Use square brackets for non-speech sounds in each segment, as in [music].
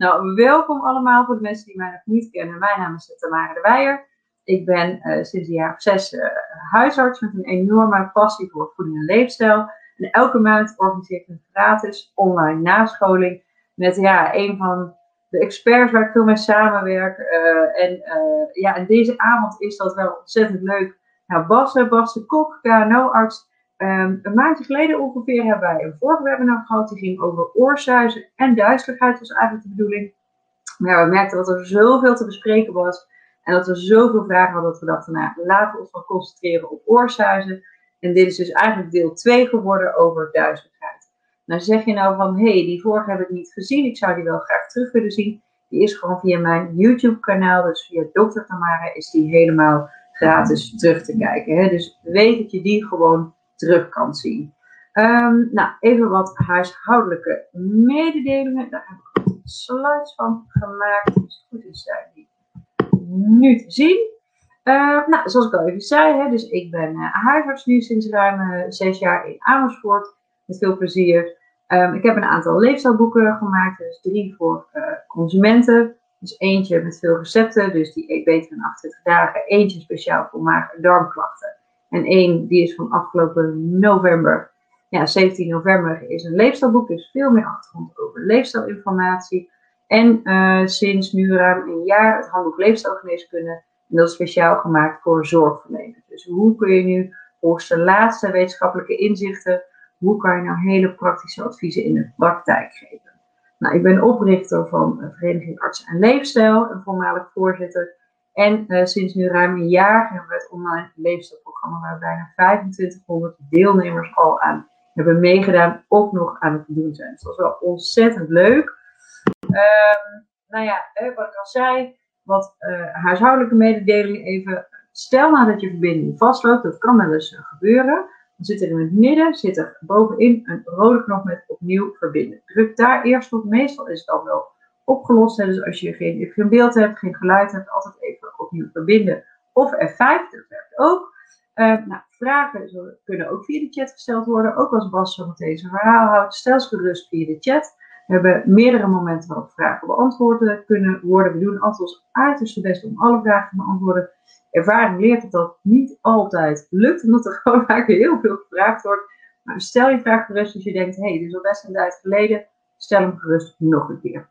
Nou, welkom allemaal voor de mensen die mij nog niet kennen. Mijn naam is Tamara de Weijer. Ik ben uh, sinds een jaar of zes uh, huisarts met een enorme passie voor voeding en leefstijl. En elke maand organiseer ik een gratis online nascholing met ja, een van de experts waar ik veel mee samenwerk. Uh, en, ja, en deze avond is dat wel ontzettend leuk. Nou, Bas, Bas de Kok, KNO-arts, Um, een maandje geleden ongeveer hebben wij een vorige webinar gehad. Die ging over oorzuizen en duizeligheid was eigenlijk de bedoeling. Maar we merkten dat er zoveel te bespreken was. En dat we zoveel vragen hadden dat we dachten, nou laten we ons dan concentreren op oorzuizen. En dit is dus eigenlijk deel 2 geworden over duizeligheid. Nou zeg je nou van, hé, hey, die vorige heb ik niet gezien. Ik zou die wel graag terug willen zien. Die is gewoon via mijn YouTube kanaal. Dus via Dr. Tamara is die helemaal gratis terug te kijken. Hè? Dus weet dat je die gewoon terug kan zien. Um, nou, even wat huishoudelijke mededelingen. Daar heb ik slides van gemaakt. Dus goed is, zijn die nu te zien. Uh, nou, zoals ik al even zei, hè, dus ik ben uh, huisarts nu sinds ruim uh, zes jaar in Amersfoort. Met veel plezier. Um, ik heb een aantal leefstijlboeken gemaakt. Dus drie voor consumenten. Dus eentje met veel recepten. Dus die eet beter in 28 dagen. Eentje speciaal voor maag- en darmklachten. En één, die is van afgelopen november. Ja, 17 november is een leefstijlboek, dus veel meer achtergrond over leefstijlinformatie. En uh, sinds nu ruim een jaar het handboek leefstijlgeneeskunde. En dat is speciaal gemaakt voor zorgverleners. Dus hoe kun je nu volgens de laatste wetenschappelijke inzichten, hoe kan je nou hele praktische adviezen in de praktijk geven? Nou, ik ben oprichter van de Vereniging Artsen en Leefstijl en voormalig voorzitter en uh, sinds nu ruim een jaar hebben we het online leefstijlprogramma waar bijna 2500 deelnemers al aan hebben meegedaan, ook nog aan het doen zijn. Dus dat is wel ontzettend leuk. Um, nou ja, wat ik al zei, wat uh, huishoudelijke mededelingen even. Stel nou dat je verbinding vastloopt, dat kan wel eens gebeuren. Dan zit er in het midden, zit er bovenin een rode knop met opnieuw verbinden. Druk daar eerst op. Meestal is het al wel opgelost. Hè. Dus als je geen, geen beeld hebt, geen geluid hebt, altijd even opnieuw verbinden. Of F5, dat werkt ook. Uh, nou, vragen kunnen ook via de chat gesteld worden. Ook als Bas zo meteen zijn verhaal houdt, stel ze gerust via de chat. We hebben meerdere momenten waarop vragen beantwoord kunnen worden. We doen altijd ons uiterste best om alle vragen te beantwoorden. Ervaring leert dat dat niet altijd lukt, omdat er [laughs] gewoon vaak heel veel gevraagd wordt. Maar stel je vraag gerust als je denkt, hé, hey, dit is al best een tijd geleden. Stel hem gerust nog een keer.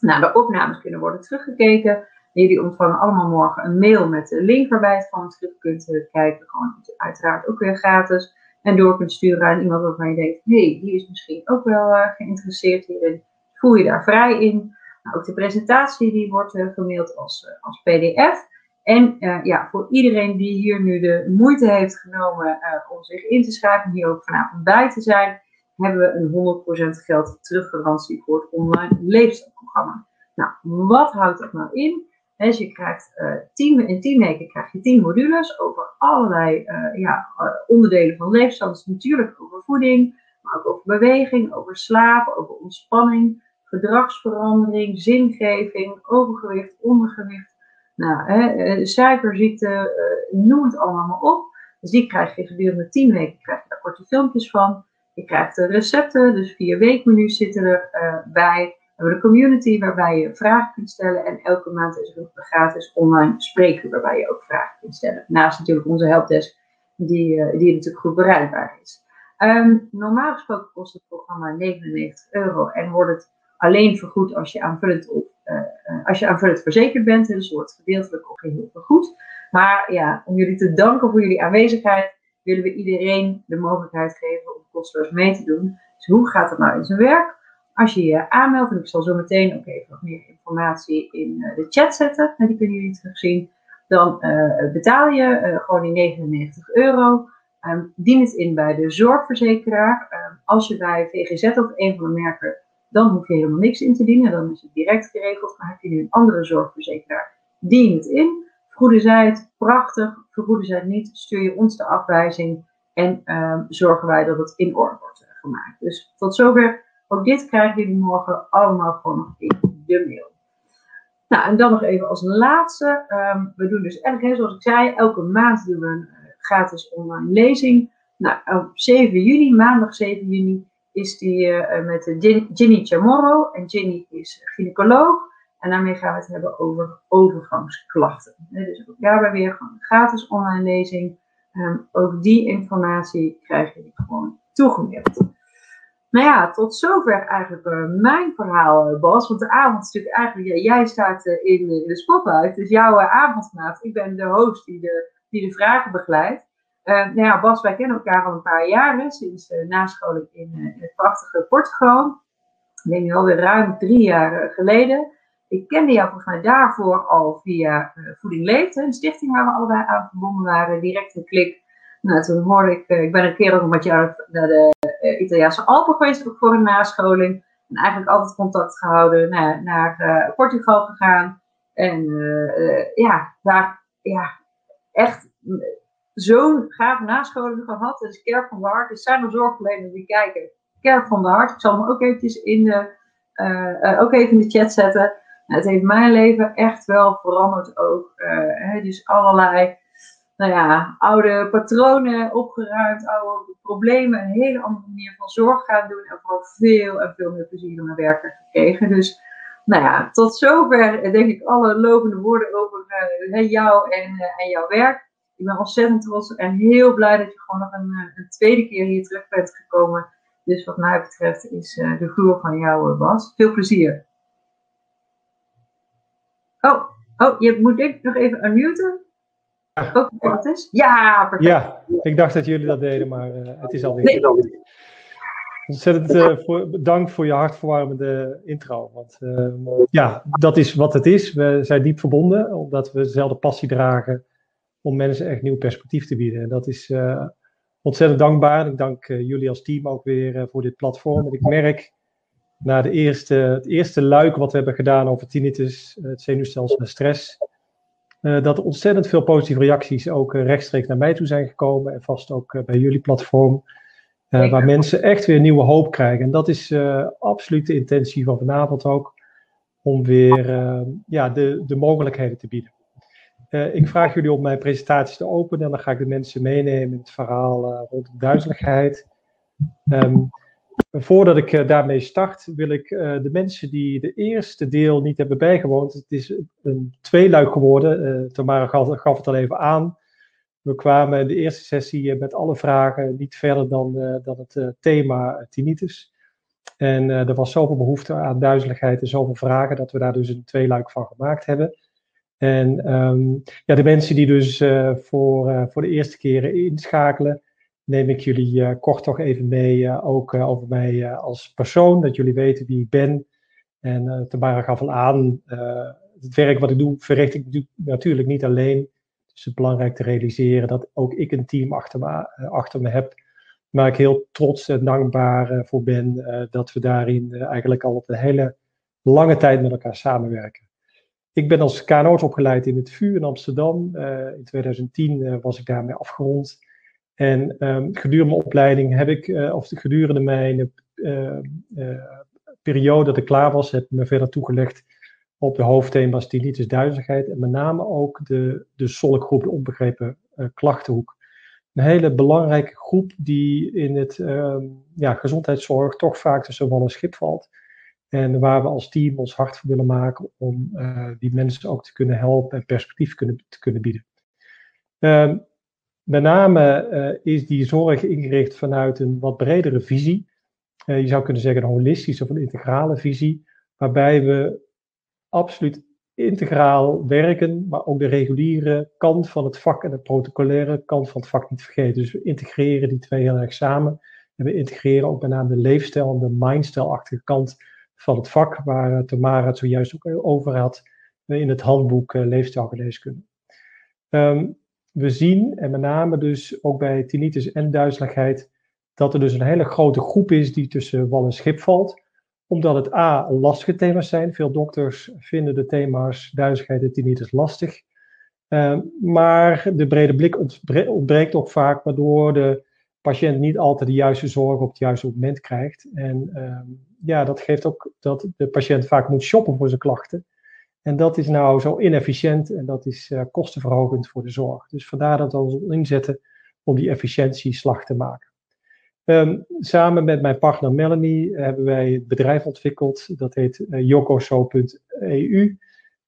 Nou, de opnames kunnen worden teruggekeken. Jullie ontvangen allemaal morgen een mail met de link waarbij je het terug kunt eh, kijken. Gewoon uiteraard ook weer gratis. En door kunt sturen aan iemand waarvan je denkt, hé, hey, die is misschien ook wel uh, geïnteresseerd hierin. Voel je daar vrij in. Nou, ook de presentatie die wordt uh, gemaild als, als pdf. En ja, voor iedereen die hier nu de moeite heeft genomen om zich in te schrijven, hier ook vanavond bij te zijn, hebben we een 100% geld teruggarantie voor het online leefstijlprogramma. Nou, wat houdt dat nou in? Dus je krijgt uh, tien, in 10 weken krijg je 10 modules over allerlei uh, ja, uh, onderdelen van leefstijl. Dus natuurlijk over voeding, maar ook over beweging, over slaap, over ontspanning, gedragsverandering, zingeving, overgewicht, ondergewicht, nou, hè, suikerziekte, noem het allemaal maar op. Dus die krijg je gedurende 10 weken krijg je daar korte filmpjes van. Je krijgt de recepten, dus vier weekmenu's zitten erbij. We hebben een community waarbij je vragen kunt stellen. En elke maand is er een gratis online spreekuur waarbij je ook vragen kunt stellen. Naast natuurlijk onze helpdesk, die, uh, die natuurlijk goed bereikbaar is. Um, normaal gesproken kost het programma 99 euro en wordt het alleen vergoed als je aanvullend, op, uh, uh, als je aanvullend verzekerd bent. Dus wordt gedeeltelijk of geheel vergoed. Maar ja, om jullie te danken voor jullie aanwezigheid, willen we iedereen de mogelijkheid geven om kosteloos mee te doen. Dus hoe gaat het nou in zijn werk? Als je je aanmeldt, en ik zal zo meteen ook even wat meer informatie in eh, de chat zetten, die kunnen jullie terugzien, dan uh, betaal je uh, gewoon die 99 euro. Um, dien het in bij de zorgverzekeraar. Um, als je bij VGZ of een van de merken, dan hoef je helemaal niks in te dienen. Dan is het direct geregeld. Maar heb je nu een andere zorgverzekeraar, dien het in. Vergoeden zij het, prachtig. Vergoeden zij het niet, stuur je ons de afwijzing. En um, zorgen wij dat het in orde wordt gemaakt. Dus tot zover ook dit krijgen jullie morgen allemaal gewoon nog in de mail. Nou, en dan nog even als laatste. Um, we doen dus elke, zoals ik zei, elke maand doen we een uh, gratis online lezing. Nou, op 7 juni, maandag 7 juni, is die met Ginny Chamorro. En Ginny is gynaecoloog. En daarmee gaan we het hebben over overgangsklachten. Dus ook daarbij weer gewoon een gratis online lezing. Ehm, ook die informatie krijg je gewoon toegemaild. Nou ja, tot zover eigenlijk uh, mijn verhaal, uh, Bas. Want de avond is natuurlijk eigenlijk, jij staat uh, in, in, de spotlight. Is jouw avondmaat. Ik ben de host die de, die de vragen begeleidt. nou ja, Bas, wij kennen elkaar al een paar jaren. Sinds nascholing in, het prachtige Portugal. Ik denk alweer ruim drie jaar geleden. Ik kende jou volgens daarvoor al via Voeding Leeft. Een stichting waar we allebei aan verbonden waren. Direct een klik. Nou, toen hoorde ik, ik ben een keer ook met jou naar de uh, Italiaanse Alpen geweest voor een nascholing. En eigenlijk altijd contact gehouden, naar, uh, Portugal gegaan. En uh, ja, daar ja, echt zo'n gave nascholing gehad. Dus Kerk van de Hart. Er zijn er zorgverleners die kijken. Kerk van de Hart. Ik zal hem ook eventjes in de, ook even in de chat zetten. Nou, het heeft mijn leven echt wel veranderd ook. Dus allerlei nou ja, oude patronen opgeruimd, oude problemen, een hele andere manier van zorg gaan doen en vooral veel en veel meer plezier in mijn werk gekregen. Dus nou ja, tot zover denk ik alle lovende woorden over uh, jou en, uh, en jouw werk. Ik ben ontzettend trots en heel blij dat je gewoon nog een, eh, een tweede keer hier terug bent gekomen. Dus wat mij betreft is de vloer van jou, Bas. Veel plezier. Oh, oh, je moet ik nog even unmuten. Ook is? Ja, perfect. Ja, ik dacht dat jullie dat deden, maar uh, het is alweer. Nee. Ontzettend uh, voor, dank voor je hartverwarmende intro. Want uh, ja, dat is wat het is. We zijn diep verbonden, omdat we dezelfde passie dragen om mensen echt nieuw perspectief te bieden. En dat is ontzettend dankbaar. Ik dank jullie als team ook weer voor dit platform. En ik merk na de eerste, het eerste luik wat we hebben gedaan over tinnitus, het zenuwstelsel en stress uh, dat er ontzettend veel positieve reacties ook uh, rechtstreeks naar mij toe zijn gekomen. En vast ook uh, bij jullie platform. waar mensen echt weer nieuwe hoop krijgen. En dat is absoluut de intentie van vanavond ook. Om weer ja, de, de mogelijkheden te bieden. ik vraag jullie om mijn presentatie te openen. En dan ga ik de mensen meenemen in het verhaal rond de duizeligheid. Um, Voordat ik uh, daarmee start, wil ik uh, de mensen die de eerste deel niet hebben bijgewoond, het is een tweeluik geworden, uh, Tamara gaf, gaf, het al even aan. We kwamen in de eerste sessie met alle vragen niet verder dan, dan het thema tinnitus. En er was zoveel behoefte aan duizeligheid en zoveel vragen dat we daar dus een tweeluik van gemaakt hebben. En um, ja, de mensen die dus voor, voor de eerste keren inschakelen, neem ik jullie uh, kort toch even mee, uh, ook uh, over mij als persoon, dat jullie weten wie ik ben. En uh, Tamara gaf al aan, het werk wat ik doe, verricht ik natuurlijk niet alleen. Het is belangrijk te realiseren dat ook ik een team achter me, achter me heb. Waar ik heel trots en dankbaar voor ben dat we daarin eigenlijk al op een hele lange tijd met elkaar samenwerken. Ik ben als KNO's opgeleid in het VU in Amsterdam. in 2010 was ik daarmee afgerond. En um, gedurende mijn opleiding heb ik, uh, of gedurende mijn uh, uh, periode dat ik klaar was, heb ik me verder toegelegd op de hoofdthema's tinnitus, duizeligheid en met name ook de, de SOLK-groep, de onbegrepen klachtenhoek. Een hele belangrijke groep die in het ehm, ja, gezondheidszorg toch vaak tussen wal en schip valt. En waar we als team ons hart voor willen maken om die mensen ook te kunnen helpen en perspectief kunnen, te kunnen bieden. Um, met name uh, is die zorg ingericht vanuit een wat bredere visie. Uh, je zou kunnen zeggen een holistische of een integrale visie, waarbij we absoluut integraal werken, maar ook de reguliere kant van het vak en de protocolaire kant van het vak niet vergeten. Dus we integreren die twee heel erg samen. En we integreren ook met name de leefstijl en de mindstijlachtige kant van het vak, waar uh, Tamara het zojuist ook over had in het handboek Leefstijlgeneeskunde. Um, we zien, en met name dus ook bij tinnitus en duizeligheid, dat er dus een hele grote groep is die tussen wal en schip valt. Omdat het A, lastige thema's zijn. Veel dokters vinden de thema's duizeligheid en tinnitus lastig. Uh, maar de brede blik ontbreekt ook vaak, waardoor de patiënt niet altijd de juiste zorg op het juiste moment krijgt. En uh, ja, dat geeft ook dat de patiënt vaak moet shoppen voor zijn klachten. En dat is nou zo inefficiënt en dat is uh, kostenverhogend voor de zorg. Dus vandaar dat we ons inzetten om die efficiëntieslag te maken. Ehm, samen met mijn partner Melanie hebben wij het bedrijf ontwikkeld. Dat heet uh, yokoso.eu.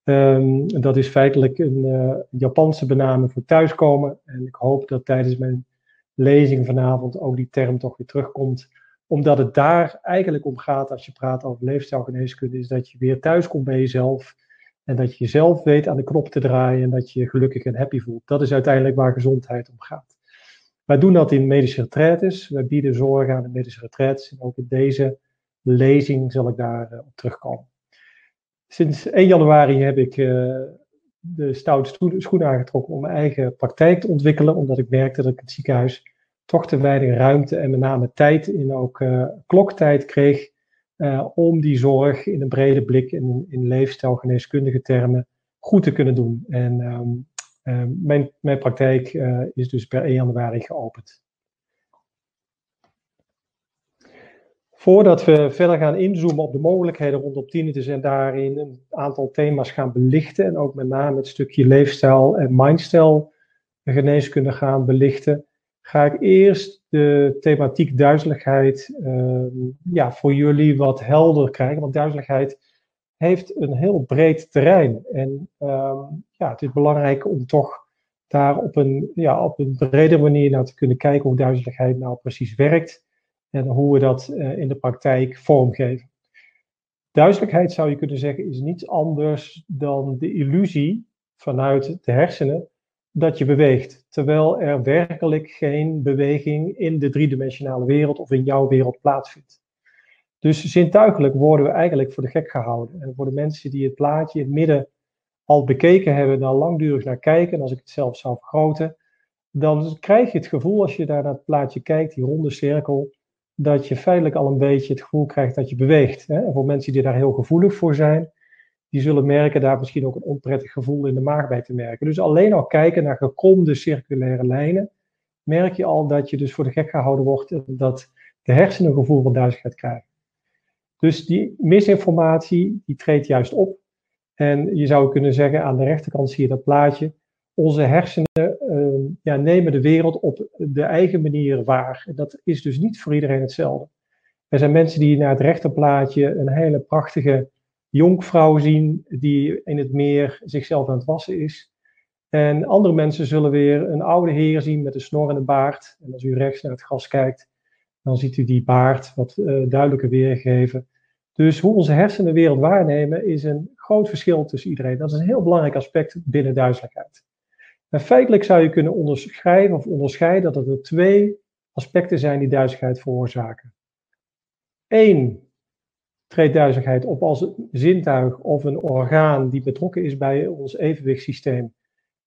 Um, dat is feitelijk een uh, Japanse benaming voor thuiskomen. En ik hoop dat tijdens mijn lezing vanavond ook die term toch weer terugkomt. Omdat het daar eigenlijk om gaat als je praat over leefstijlgeneeskunde, is dat je weer thuiskomt bij jezelf. En dat je jezelf weet aan de knop te draaien en dat je je gelukkig en happy voelt. Dat is uiteindelijk waar gezondheid om gaat. Wij doen dat in medische retraites. Wij bieden zorg aan de medische retraites. En ook in deze lezing zal ik daar uh, op terugkomen. Sinds 1 januari heb ik uh, de stoute schoen aangetrokken om mijn eigen praktijk te ontwikkelen. Omdat ik merkte dat ik het ziekenhuis toch te weinig ruimte en met name tijd in ook uh, kloktijd kreeg. Om die zorg in een brede blik en in leefstijlgeneeskundige termen goed te kunnen doen. En um, mijn, mijn praktijk uh, is dus per 1 januari geopend. Voordat we verder gaan inzoomen op de mogelijkheden rondom tinnitus en daarin een aantal thema's gaan belichten en ook met name het stukje leefstijl en mindstijl geneeskunde gaan belichten, ga ik eerst de thematiek duizeligheid uh, ja, voor jullie wat helder krijgen. Want duizeligheid heeft een heel breed terrein. En um, ja, het is belangrijk om toch daar op een, ja, op een brede manier naar te kunnen kijken hoe duizeligheid nou precies werkt en hoe we dat uh, in de praktijk vormgeven. Duizelijkheid zou je kunnen zeggen is niets anders dan de illusie vanuit de hersenen dat je beweegt, terwijl er werkelijk geen beweging in de driedimensionale wereld of in jouw wereld plaatsvindt. Dus zintuigelijk worden we eigenlijk voor de gek gehouden. En voor de mensen die het plaatje in het midden al bekeken hebben, daar langdurig naar kijken, en als ik het zelf zou vergroten, dan krijg je het gevoel als je daar naar het plaatje kijkt, die ronde cirkel, dat je feitelijk al een beetje het gevoel krijgt dat je beweegt. En voor mensen die daar heel gevoelig voor zijn, die zullen merken daar misschien ook een onprettig gevoel in de maag bij te merken. Dus alleen al kijken naar gekromde circulaire lijnen, merk je al dat je dus voor de gek gehouden wordt dat de hersenen een gevoel van duizigheid krijgen. Dus die misinformatie, die treedt juist op. En je zou kunnen zeggen, aan de rechterkant zie je dat plaatje. Onze hersenen uh, ja, nemen de wereld op de eigen manier waar. En dat is dus niet voor iedereen hetzelfde. Er zijn mensen die naar het rechterplaatje een hele prachtige jonkvrouw zien die in het meer zichzelf aan het wassen is. En andere mensen zullen weer een oude heer zien met een snor en een baard. En als u rechts naar het gas kijkt, dan ziet u die baard wat uh, duidelijker weergeven. Dus hoe onze hersenen de wereld waarnemen is een groot verschil tussen iedereen. Dat is een heel belangrijk aspect binnen duidelijkheid. En feitelijk zou je kunnen onderschrijven of onderscheiden dat er twee aspecten zijn die duizigheid veroorzaken. Eén treedt duizigheid op als zintuig of een orgaan die betrokken is bij ons evenwichtssysteem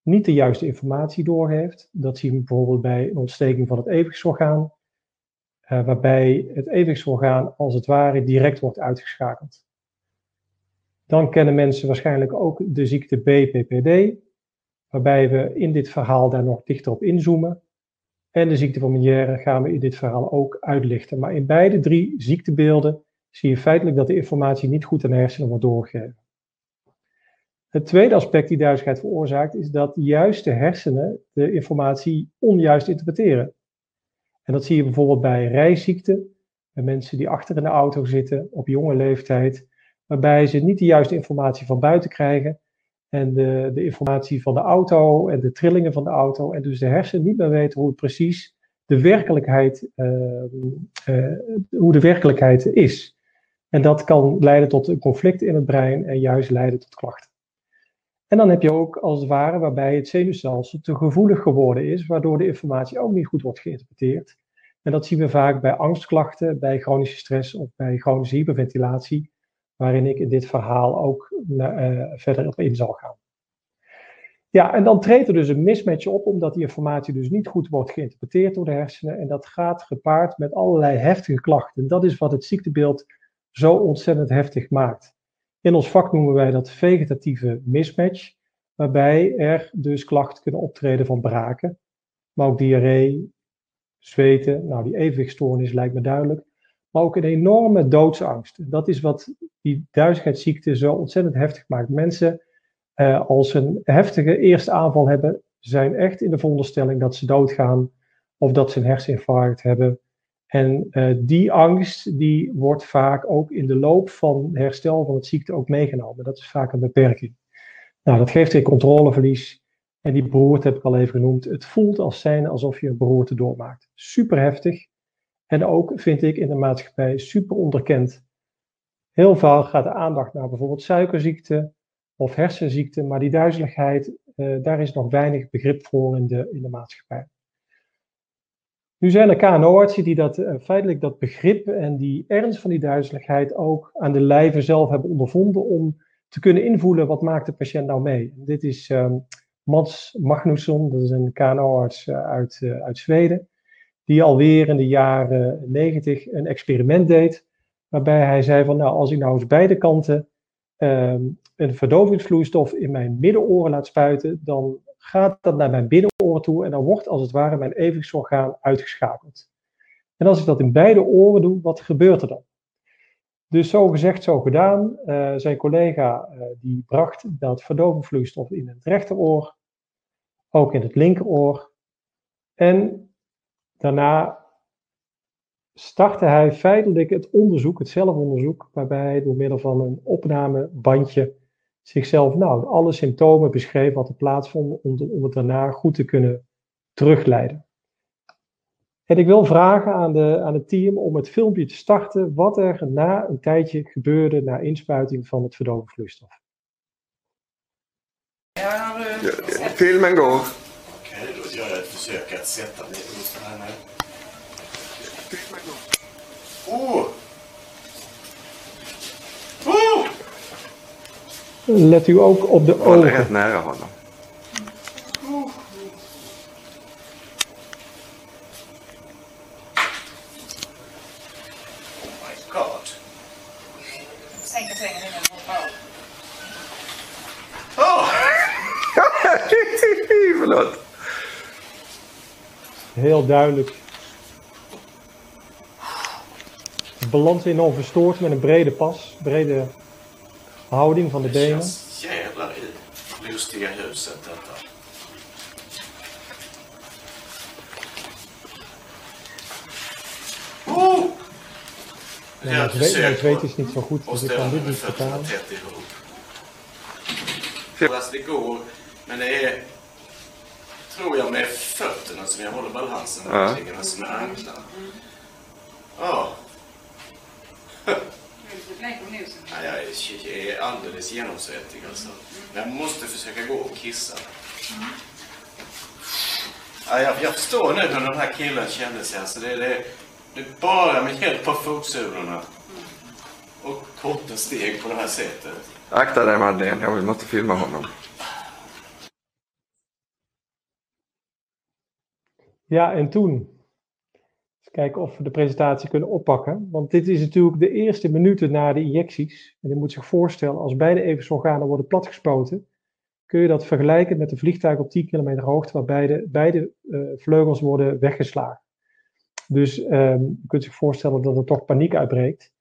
niet de juiste informatie doorgeeft. Dat zien we bijvoorbeeld bij een ontsteking van het evenwichtsorgaan uh, waarbij het evenwichtsorgaan als het ware direct wordt uitgeschakeld. Dan kennen mensen waarschijnlijk ook de ziekte BPPD, waarbij we in dit verhaal daar nog dichter op inzoomen. En de ziekte van Meniere gaan we in dit verhaal ook uitlichten. Maar in beide drie ziektebeelden zie je feitelijk dat de informatie niet goed aan de hersenen wordt doorgegeven. Het tweede aspect die duizigheid veroorzaakt is dat juist de hersenen de informatie onjuist interpreteren. En dat zie je bijvoorbeeld bij reisziekten, bij mensen die achter in de auto zitten op jonge leeftijd, waarbij ze niet de juiste informatie van buiten krijgen en de, de informatie van de auto en de trillingen van de auto en dus de hersenen niet meer weten hoe precies de werkelijkheid, uh, uh, hoe de werkelijkheid is. En dat kan leiden tot een conflict in het brein en juist leiden tot klachten. En dan heb je ook als het ware waarbij het zenuwstelsel te gevoelig geworden is, waardoor de informatie ook niet goed wordt geïnterpreteerd. En dat zien we vaak bij angstklachten, bij chronische stress of bij chronische hyperventilatie, waarin ik in dit verhaal ook uh, verder op in zal gaan. Ja, en dan treedt er dus een mismatch op, omdat die informatie dus niet goed wordt geïnterpreteerd door de hersenen. En dat gaat gepaard met allerlei heftige klachten. Dat is wat het ziektebeeld zo ontzettend heftig maakt. In ons vak noemen wij dat vegetatieve mismatch, waarbij er dus klachten kunnen optreden van braken, maar ook diarree, zweten. Nou, die evenwichtstoornis lijkt me duidelijk. Maar ook een enorme doodsangst. Dat is wat die duizeligheidsziekte zo ontzettend heftig maakt. Mensen, eh, als een heftige eerste aanval hebben, zijn echt in de veronderstelling dat ze doodgaan of dat ze een herseninfarct hebben. En uh, die angst die wordt vaak ook in de loop van herstel van het ziekte ook meegenomen. Dat is vaak een beperking. Nou, dat geeft weer controleverlies. En die beroerte heb ik al even genoemd. Het voelt als zijn alsof je een beroerte doormaakt. Super heftig. En ook vind ik in de maatschappij super onderkend. Heel vaak gaat de aandacht naar bijvoorbeeld suikerziekte of hersenziekte, maar die duizeligheid, uh, daar is nog weinig begrip voor in de, in de maatschappij. Nu zijn er KNO-artsen die dat, uh, feitelijk dat begrip en die ernst van die duizeligheid ook aan de lijve zelf hebben ondervonden om te kunnen invoelen wat maakt de patiënt nou mee. Dit is um, Mats Magnusson, dat is een KNO-arts uh, uit, uit Zweden, die alweer in de jaren 90 een experiment deed, waarbij hij zei van nou als ik nou eens beide kanten um, een verdovingsvloeistof in mijn middenoren laat spuiten, dan gaat dat naar mijn binnenoren toe en dan wordt als het ware mijn evenwichtsorgaan uitgeschakeld. En als ik dat in beide oren doe, wat gebeurt er dan? Dus zo gezegd, zo gedaan. Uh, zijn collega uh, die bracht dat verdovingsvloeistof in het rechteroor, ook in het linkeroor. En daarna startte hij feitelijk het onderzoek, het zelfonderzoek, waarbij hij door middel van een opnamebandje zichzelf, nou, alle symptomen beschreef wat er plaatsvond, om, om het daarna goed te kunnen terugleiden. En ik wil vragen aan, de, aan het team om het filmpje te starten wat er na een tijdje gebeurde na inspuiting van het verdovingvloeistof. Ja, filmen går. Okej, okay, då gör jag ett försök att sätta mig just här Oh. Oh. Let u ook op de ogen. [laughs] Heel duidelijk balans enorm verstoord met een brede pas, brede houding van de benen. Jävlar i huset detta. Oh! Ja, het, weet, het weet is niet zo goed, dus ik kan dit niet vertalen. Alltså det går, men det är, tror jag, med fötterna som jag håller balansen ja. alltså med anklarna. Ja. Ja, jag är alldeles genomsvettig alltså. Jag måste försöka gå och kissa. Ja, jag, jag förstår nu hur den här killen kände sig. Alltså det, det, det är bara med hjälp av fotsulorna och korta steg på det här sättet. Akta dig Madeleine, jag måste filma honom. Ja, en toen kijken of we de presentatie kunnen oppakken. Want dit is natuurlijk de eerste minuten na de injecties. En je moet zich voorstellen, als beide evensorganen worden platgespoten, kun je dat vergelijken met een vliegtuig op 10 kilometer hoogte, waar beide, beide uh, vleugels worden weggeslagen. Dus um, je kunt zich voorstellen dat er toch paniek uitbreekt.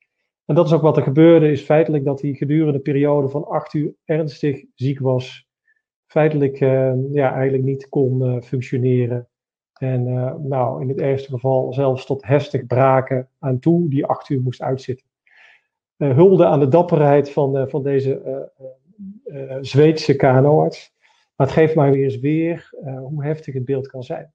En dat is ook wat er gebeurde, is feitelijk dat hij gedurende een periode van acht uur ernstig ziek was. Feitelijk uh, ja, eigenlijk niet kon uh, functioneren. En uh, nou, in het ergste geval zelfs tot heftig braken aan toe, die acht uur moest uitzitten. Uh, hulde aan de dapperheid van, uh, van deze Zweedse KNO-arts. Maar het geeft mij weer eens weer hoe heftig het beeld kan zijn.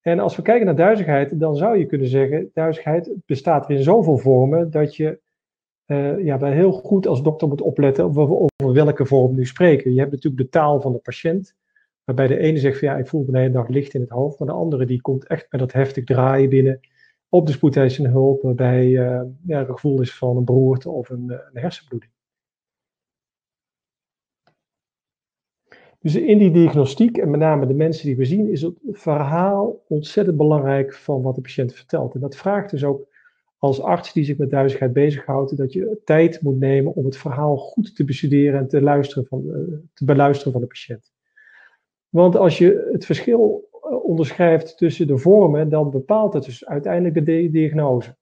En als we kijken naar duizigheid, dan zou je kunnen zeggen, duizigheid bestaat in zoveel vormen dat je ja, bij heel goed als dokter moet opletten over, over welke vorm nu spreken. Je hebt natuurlijk de taal van de patiënt. Waarbij de ene zegt van ja, ik voel me de hele dag licht in het hoofd. Maar de andere die komt echt met dat heftig draaien binnen op de spoedeisende hulp. Waarbij uh, ja, een gevoel is van een beroerte of een, een hersenbloeding. Dus in die diagnostiek, en met name de mensen die we zien, is het verhaal ontzettend belangrijk van wat de patiënt vertelt. En dat vraagt dus ook als arts die zich met duizigheid bezighoudt, dat je tijd moet nemen om het verhaal goed te bestuderen en te, luisteren van, uh, te beluisteren van de patiënt. Want als je het verschil eh, onderschrijft tussen de vormen, dan bepaalt het dus uiteindelijk de diagnose.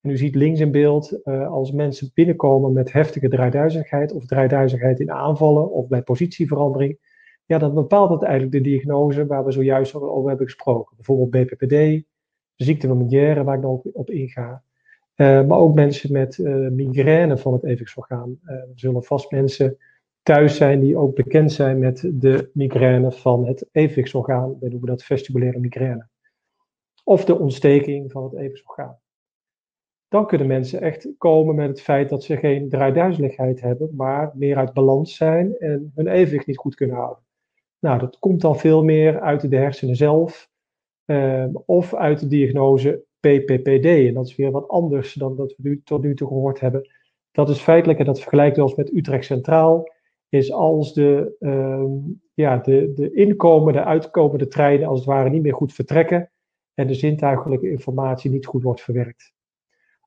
En u ziet links in beeld, uh, als mensen binnenkomen met heftige draaiduizigheid of draaiduizigheid in aanvallen of bij positieverandering, ja, dan bepaalt het eigenlijk de diagnose waar we zojuist over hebben gesproken. Bijvoorbeeld BPPD, ziekte van Meniere, waar ik dan op, inga. Uh, maar ook mensen met migraine van het evenwichtsorgaan. er zullen vast mensen thuis zijn die ook bekend zijn met de migraine van het evenwichtsorgaan. We noemen dat vestibulaire migraine. Of de ontsteking van het evenwichtsorgaan. Dan kunnen mensen echt komen met het feit dat ze geen draaiduizeligheid hebben, maar meer uit balans zijn en hun evenwicht niet goed kunnen houden. Nou, dat komt dan veel meer uit de hersenen zelf uh, of uit de diagnose PPPD. En dat is weer wat anders dan dat we tot nu toe gehoord hebben. Dat is feitelijk, en dat vergelijkt wel eens met Utrecht Centraal, is als de, uh, ja, de, de inkomende, uitkomende treinen als het ware niet meer goed vertrekken en de zintuigelijke informatie niet goed wordt verwerkt.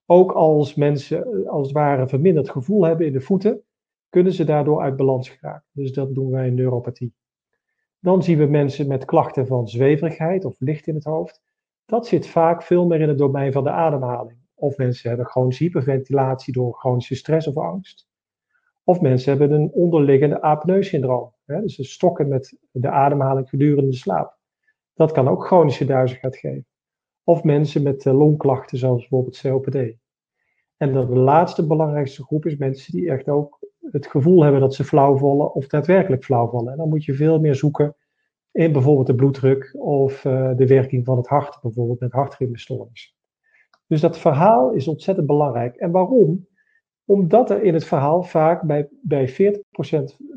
Ook als mensen eh, als het ware verminderd gevoel hebben in de voeten, kunnen ze daardoor uit balans geraken. Dus dat doen wij in neuropathie. Dan zien we mensen met klachten van zweverigheid of licht in het hoofd. Dat zit vaak veel meer in het domein van de ademhaling. Of mensen hebben chronische hyperventilatie door chronische stress of angst. Of mensen hebben een onderliggende apneu-syndroom. Dus ze stokken met de ademhaling gedurende de slaap. Dat kan ook chronische duizigheid geven. Of mensen met eh, longklachten zoals bijvoorbeeld COPD. En de laatste belangrijkste groep is mensen die echt ook het gevoel hebben dat ze flauw vallen of daadwerkelijk flauw vallen. En dan moet je veel meer zoeken in bijvoorbeeld de bloeddruk of uh, de werking van het hart, bijvoorbeeld met hartritmestoornis. Dus dat verhaal is ontzettend belangrijk. En waarom? Omdat er in het verhaal vaak bij, bij 40%,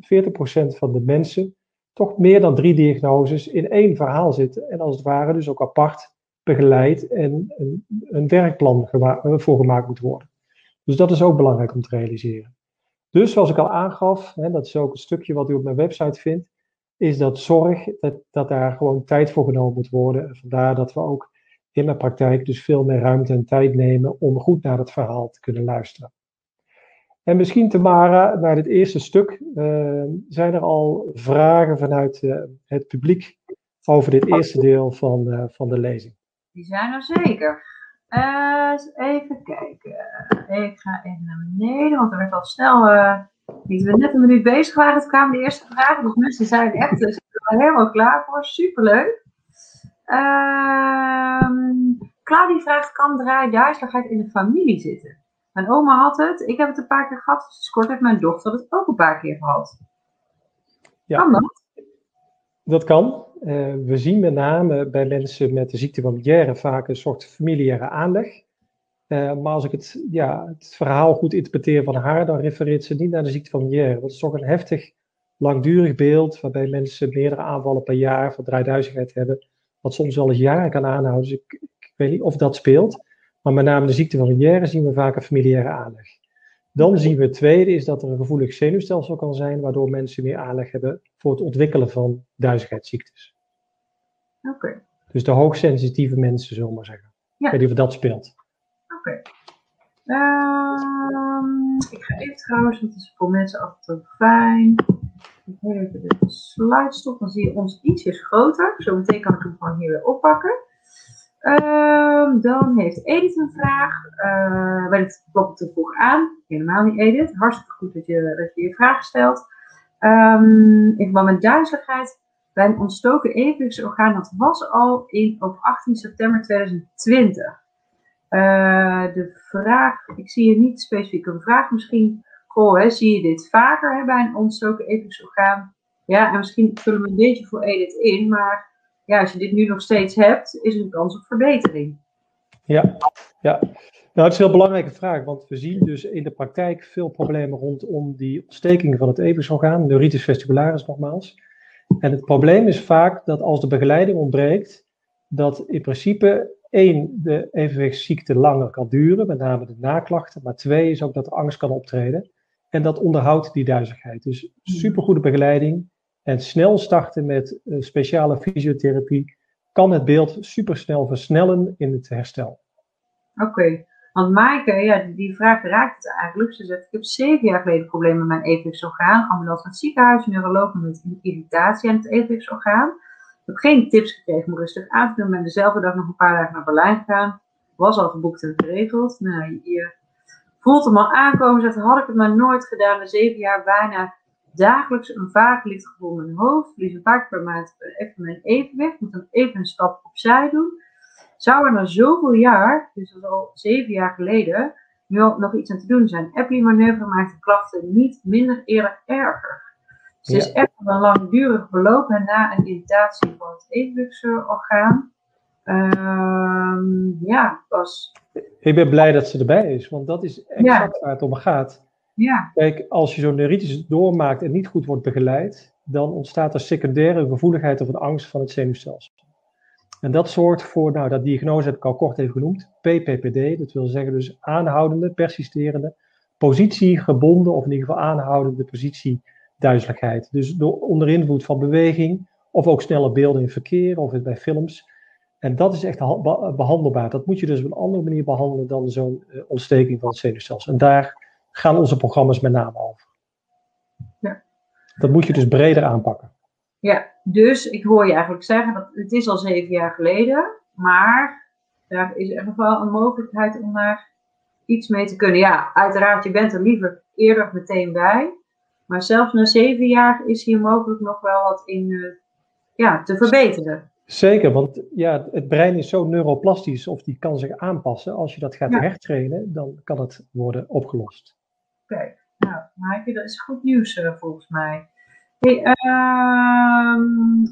40 van de mensen toch meer dan drie diagnoses in één verhaal zitten. En als het ware dus ook apart begeleid en een, een werkplan voor gemaakt moet worden. Dus dat is ook belangrijk om te realiseren. Dus zoals ik al aangaf, hè, dat is ook een stukje wat u op mijn website vindt, is dat zorg dat, dat daar gewoon tijd voor genomen moet worden. En vandaar dat we ook in mijn praktijk dus veel meer ruimte en tijd nemen om goed naar het verhaal te kunnen luisteren. En misschien, Tamara, naar dit eerste stuk, uh, zijn er al vragen vanuit uh, het publiek over dit eerste deel van, uh, van de lezing? Die zijn er zeker. even kijken. Ik ga even naar beneden, want er werd al snel. Uh, we net een minuut bezig waren, toen kwamen de eerste vragen. Dus mensen zijn echt dus, helemaal klaar voor. Superleuk. Uh, Claudie vraagt: kan draaiduizeligheid in de familie zitten? Mijn oma had het, ik heb het een paar keer gehad. Dus kort heeft mijn dochter het ook een paar keer gehad. Ja. Kan dat? Dat kan. Uh, we zien met name bij mensen met de ziekte van Meniere vaak een soort familiaire aanleg. Uh, maar als ik het, ja, het verhaal goed interpreteer van haar, dan refereert ze niet naar de ziekte van Meniere. Dat is toch een heftig, langdurig beeld waarbij mensen meerdere aanvallen per jaar van draaiduizigheid hebben. Wat soms wel eens jaren kan aanhouden. Dus ik, ik weet niet of dat speelt. Maar met name de ziekte van Meniere zien we vaak een familiaire aanleg. Dan zien we het tweede is dat er een gevoelig zenuwstelsel kan zijn, waardoor mensen meer aanleg hebben voor het ontwikkelen van duizigheidsziektes. Oké. Dus de hoogsensitieve mensen, zullen we maar zeggen. Ja. Ik weet niet of dat speelt. Oké. Ehm, ik ga even trouwens, want het is voor mensen altijd fijn. Ik even de slide stop, dan zie je ons ietsjes groter. Zometeen kan ik hem gewoon hier weer oppakken. Ehm, dan heeft Edith een vraag. Uh, wel, het klopt te vroeg aan. Helemaal niet Edith. Hartstikke goed dat je dat je, je vraag stelt. Um, in verband met duizeligheid bij een ontstoken evenwichtsorgaan. Dat was al in, op 18 september 2020. Uh, eh, de vraag, ik zie hier niet specifiek een vraag. Misschien, goh, hè, zie je dit vaker hè, bij een ontstoken evenwichtsorgaan? Ja, en misschien vullen we een beetje voor Edith in, maar ja, als je dit nu nog steeds hebt, is er een kans op verbetering. Ja, ja. Nou, het is een heel belangrijke vraag, want we zien dus in de praktijk veel problemen rondom die ontsteking van het evensorgaan, neuritis vestibularis nogmaals. En het probleem is vaak dat als de begeleiding ontbreekt, dat in principe één, de evenwichtsziekte langer kan duren, met name de naklachten, maar twee is ook dat er angst kan optreden. En dat onderhoudt die duizigheid. Dus supergoede begeleiding, en snel starten met speciale fysiotherapie kan het beeld supersnel versnellen in het herstel. Oké, want Maaike, ja, die vraag raakt het eigenlijk. Ze zegt, ik heb zeven jaar geleden problemen met mijn evenwichtsorgaan. Ambulance naar het ziekenhuis, neuroloog met irritatie aan het evenwichtsorgaan. Ik heb geen tips gekregen om rustig aan te doen. ben dezelfde dag nog een paar dagen naar Berlijn gegaan. Was al geboekt en geregeld. Nou, je voelt hem al aankomen. Zegt, had ik het maar nooit gedaan. Na zeven jaar bijna dagelijks een vaag in mijn hoofd. Verlies een paar keer per maand even mijn evenwicht. Moet dan even een stap opzij doen. Zou er na zoveel jaar, dus dat is al zeven jaar geleden, nu al nog iets aan te doen zijn? Epi-manoeuvre maakt de klachten niet minder eerlijk erger. Dus het is echt een langdurig verloop en na een irritatie van het evenwichtsorgaan. Uh, ja, was. Ik ben blij dat ze erbij is, want dat is exact waar het om gaat. Ja. Kijk, als je zo'n neuritis doormaakt en niet goed wordt begeleid, dan ontstaat er secundaire gevoeligheid of een angst van het zenuwstelsel. En dat zorgt voor, nou, dat diagnose heb ik al kort even genoemd, PPPD, dat wil zeggen dus aanhoudende, persisterende, positiegebonden of in ieder geval aanhoudende positieduizeligheid. Dus door onder invloed van beweging of ook snelle beelden in verkeer of bij films. En dat is echt behandelbaar. Dat moet je dus op een andere manier behandelen dan zo'n uh, ontsteking van het zenuwstelsel. En daar gaan onze programma's met name over. Ja. Dat moet je dus breder aanpakken. Ja, dus ik hoor je eigenlijk zeggen dat het is al zeven jaar geleden, maar er is echt nog wel een mogelijkheid om daar iets mee te kunnen. Ja, uiteraard, je bent er liever eerder meteen bij, maar zelfs na zeven jaar is hier mogelijk nog wel wat in uh, ja, te verbeteren. Zeker, want ja, het brein is zo neuroplastisch of die kan zich aanpassen. Als je dat gaat ja. hertrainen, dan kan het worden opgelost. Oké, nou, Maaike, dat is goed nieuws uh, volgens mij. Hey, uh,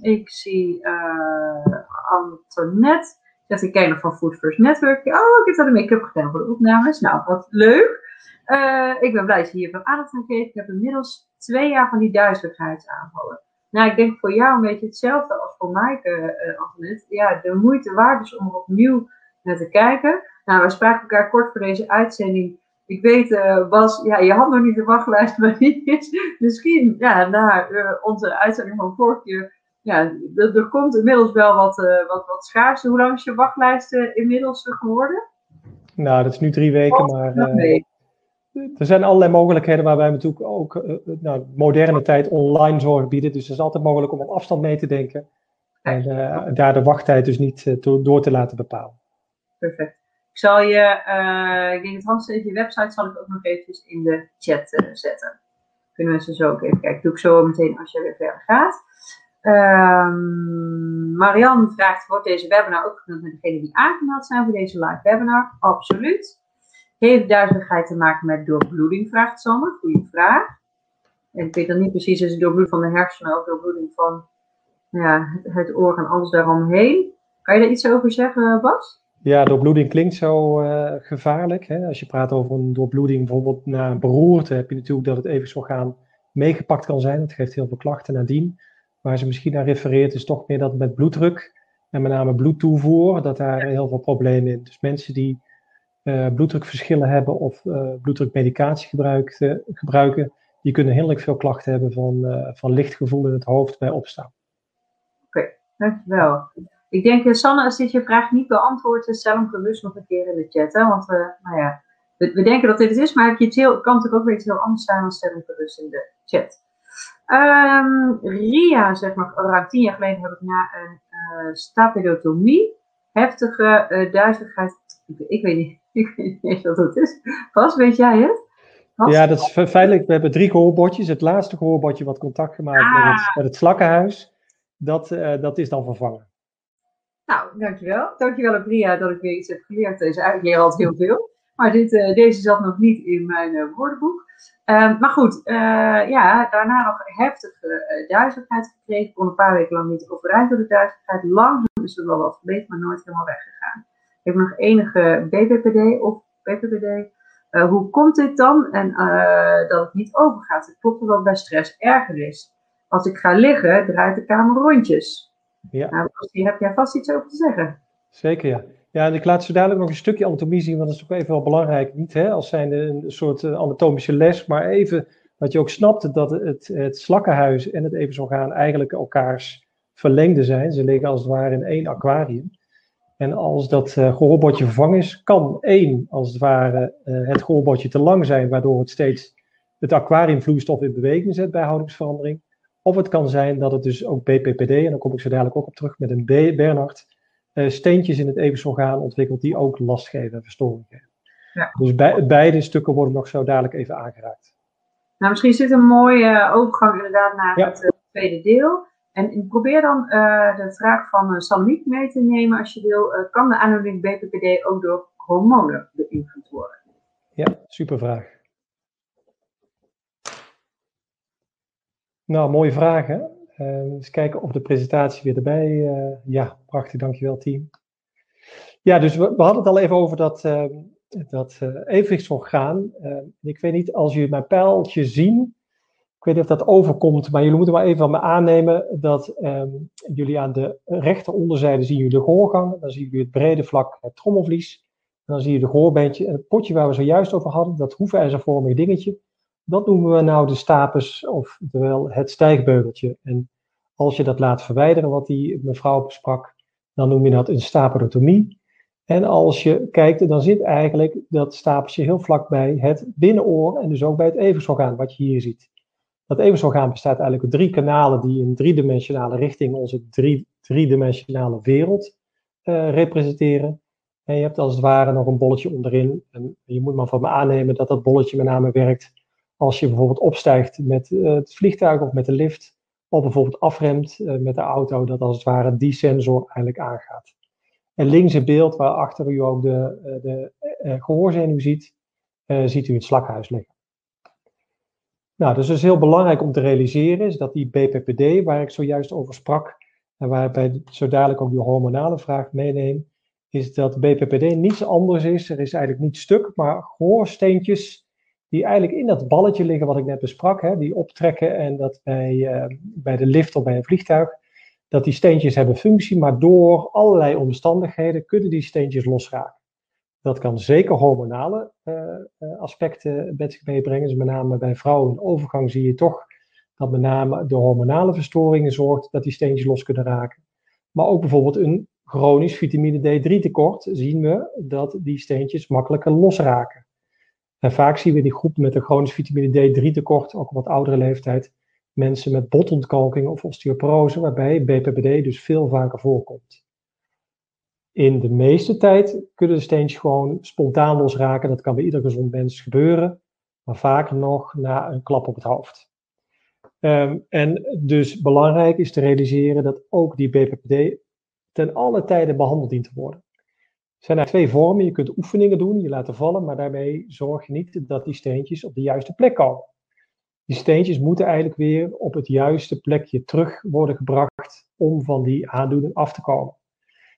ik zie uh, Antoinette. Zegt ik ken van Food First Network. Oh, ik heb daar de make-up gedaan voor de opnames. Nou, wat leuk. Uh, ik ben blij dat je hier veel aandacht aan geeft. Ik heb inmiddels twee jaar van die duizeligheidsaanvallen. Nou, ik denk voor jou een beetje hetzelfde als voor Maaike, uh, Antoinette. Ja, de moeite waard is om opnieuw naar te kijken. Nou, we spraken elkaar kort voor deze uitzending ik weet, uh, Bas, ja, je had nog niet de wachtlijst, [laughs] maar die is misschien ja, na uh, onze uitzending van vorige keer. Ja, er komt inmiddels wel wat, uh, wat, wat schaarste. Hoe lang is je wachtlijst inmiddels geworden? Nou, dat is nu drie weken, maar er zijn allerlei mogelijkheden waarbij we natuurlijk ook nou, moderne tijd online zorg bieden. Dus het is altijd mogelijk om op afstand mee te denken. En daar de wachttijd dus niet door te laten bepalen. Perfect. Ik zal je, uh, ik denk het handsteken, je website zal ik ook nog eventjes in de chat uh, zetten. Kunnen mensen zo ook even kijken. Doe ik zo meteen als je weer verder gaat. Um, Marianne vraagt, wordt deze webinar ook gedaan met degenen die aangemeld zijn voor deze live webinar? Absoluut. Heeft duizeligheid te maken met doorbloeding, vraagt Sander. Goeie vraag. En ik weet dan niet precies, is het doorbloeding van de hersenen of doorbloeding van ja, het, het oor en alles daaromheen? Kan je daar iets over zeggen, Bas? Ja, doorbloeding klinkt zo uh, gevaarlijk. Hè? Als je praat over een doorbloeding bijvoorbeeld na een beroerte, heb je natuurlijk dat het evensorgaan meegepakt kan zijn. Het geeft heel veel klachten nadien. Waar ze misschien naar refereert is toch meer dat met bloeddruk en met name bloedtoevoer, dat daar heel veel problemen in. Dus mensen die uh, bloeddrukverschillen hebben of uh, bloeddrukmedicatie gebruiken, die kunnen heel erg veel klachten hebben van, van lichtgevoel in het hoofd bij opstaan. Oké, okay, dankjewel. Ik denk, eh, Sanne, als dit je vraag niet beantwoordt, stel hem gerust nog een keer in de chat. Hè? Want we, nou ja, we, we, denken dat dit het is, maar het, kan natuurlijk ook weer iets heel anders zijn dan stel hem gerust in de chat. Um, Ria zegt nog, ruim tien jaar geleden heb ik na een uh, stapedotomie heftige uh, duizeligheid. Ik, ik, weet niet, [laughs] ik weet niet wat dat is. Pas, weet jij het? Pas? Ja, dat is feitelijk. We hebben drie gehoorbordjes. Het laatste gehoorbordje wat contact gemaakt ah. met, het, met het slakkenhuis, dat, uh, dat is dan vervangen. Nou, dankjewel. Dankjewel, Bria, dat ik weer iets heb geleerd. Deze eigenlijk leer altijd heel veel. Maar dit, uh, deze zat nog niet in mijn uh, woordenboek. Uh, maar goed, ja, daarna nog heftige duizeligheid gekregen. Kon een paar weken lang niet overeind door de duizeligheid. Langzaam is er wel wat verbeterd, maar nooit helemaal weggegaan. Ik heb nog enige BPPD of PPPD. hoe komt dit dan? En dat het niet overgaat. Het klopt wel bij stress erger is. Als ik ga liggen, draait de kamer rondjes. Ja. Nou, hier heb jij vast iets over te zeggen. Zeker, ja. Ja, en ik laat zo dadelijk nog een stukje anatomie zien, want dat is ook even wel belangrijk. Niet hè, als zijn een soort uh, anatomische les, maar even dat je ook snapt dat het, het slakkenhuis en het evensorgaan eigenlijk elkaars verlengde zijn. Ze liggen als het ware in één aquarium. En als dat uh, vervangen is, kan één, als het ware, uh, het gehoorbordje te lang zijn, waardoor het steeds het aquariumvloeistof in beweging zet bij houdingsverandering. Of het kan zijn dat het dus ook BPPD, en daar kom ik zo dadelijk ook op terug met een B, Bernard, uh, steentjes in het evensorgaan ontwikkelt die ook last geven en verstoring geven. Ja. Dus bij, beide stukken worden nog zo dadelijk even aangeraakt. Nou, misschien zit een mooie overgang inderdaad naar het uh, tweede deel. En probeer dan de vraag van uh, mee te nemen als je wil. kan de aandoening BPPD ook door hormonen beïnvloed worden? Ja, super vraag. Nou, mooie vragen. Uh, eens kijken of de presentatie weer erbij. Uh, ja, prachtig, dankjewel team. Ja, dus we, hadden het al even over dat, uh, dat uh, evenwichtsorgaan. ik weet niet, als jullie mijn pijltje zien, ik weet niet of dat overkomt, maar jullie moeten maar even van me aannemen dat um, jullie aan de rechteronderzijde zien jullie de gehoorgang, dan zien jullie het brede vlak het trommelvlies, en dan zie je de gehoorbeentje en het potje waar we zojuist over hadden, dat hoefijzervormige dingetje, dat noemen we nou de stapes, oftewel het stijgbeugeltje. En als je dat laat verwijderen, wat die mevrouw besprak, dan noem je dat een staperotomie. En als je kijkt, dan zit eigenlijk dat stapeltje heel vlak bij het binnenoor en dus ook bij het evensorgaan, wat je hier ziet. Dat evensorgaan bestaat eigenlijk uit drie kanalen die in driedimensionale richting onze drie, driedimensionale wereld uh, representeren. En je hebt als het ware nog een bolletje onderin. En je moet maar van me aannemen dat dat bolletje met name werkt als je bijvoorbeeld opstijgt met uh, het vliegtuig of met de lift. Of bijvoorbeeld afremt uh, met de auto, dat als het ware die sensor eigenlijk aangaat. En links in beeld, waar achter u ook de, uh, de gehoorzenuw ziet, ziet u het slakhuis liggen. Nou, dus het is heel belangrijk om te realiseren is dat die BPPD, waar ik zojuist over sprak, en waarbij zo dadelijk ook die hormonale vraag meeneem, is dat BPPD niets anders is. Er is eigenlijk niet stuk, maar gehoorsteentjes die eigenlijk in dat balletje liggen wat ik net besprak, hè, die optrekken en dat bij, uh, bij de lift of bij een vliegtuig, dat die steentjes hebben functie, maar door allerlei omstandigheden kunnen die steentjes losraken. Dat kan zeker hormonale uh, aspecten met zich meebrengen. Dus met name bij vrouwen in overgang zie je toch dat met name de hormonale verstoringen zorgt dat die steentjes los kunnen raken. Maar ook bijvoorbeeld een chronisch vitamine D3 tekort zien we dat die steentjes makkelijker losraken. En vaak zien we die groep met een chronisch vitamine D3 tekort, ook op wat oudere leeftijd, mensen met botontkalking of osteoporose, waarbij BPPD dus veel vaker voorkomt. In de meeste tijd kunnen de steentjes gewoon spontaan losraken. Dat kan bij ieder gezond mens gebeuren, maar vaker nog na een klap op het hoofd. Um, en dus belangrijk is te realiseren dat ook die BPPD ten alle tijde behandeld dient te worden. Zijn er twee vormen. Je kunt oefeningen doen, je laten vallen, maar daarmee zorg je niet dat die steentjes op de juiste plek komen. Die steentjes moeten eigenlijk weer op het juiste plekje terug worden gebracht om van die aandoening af te komen.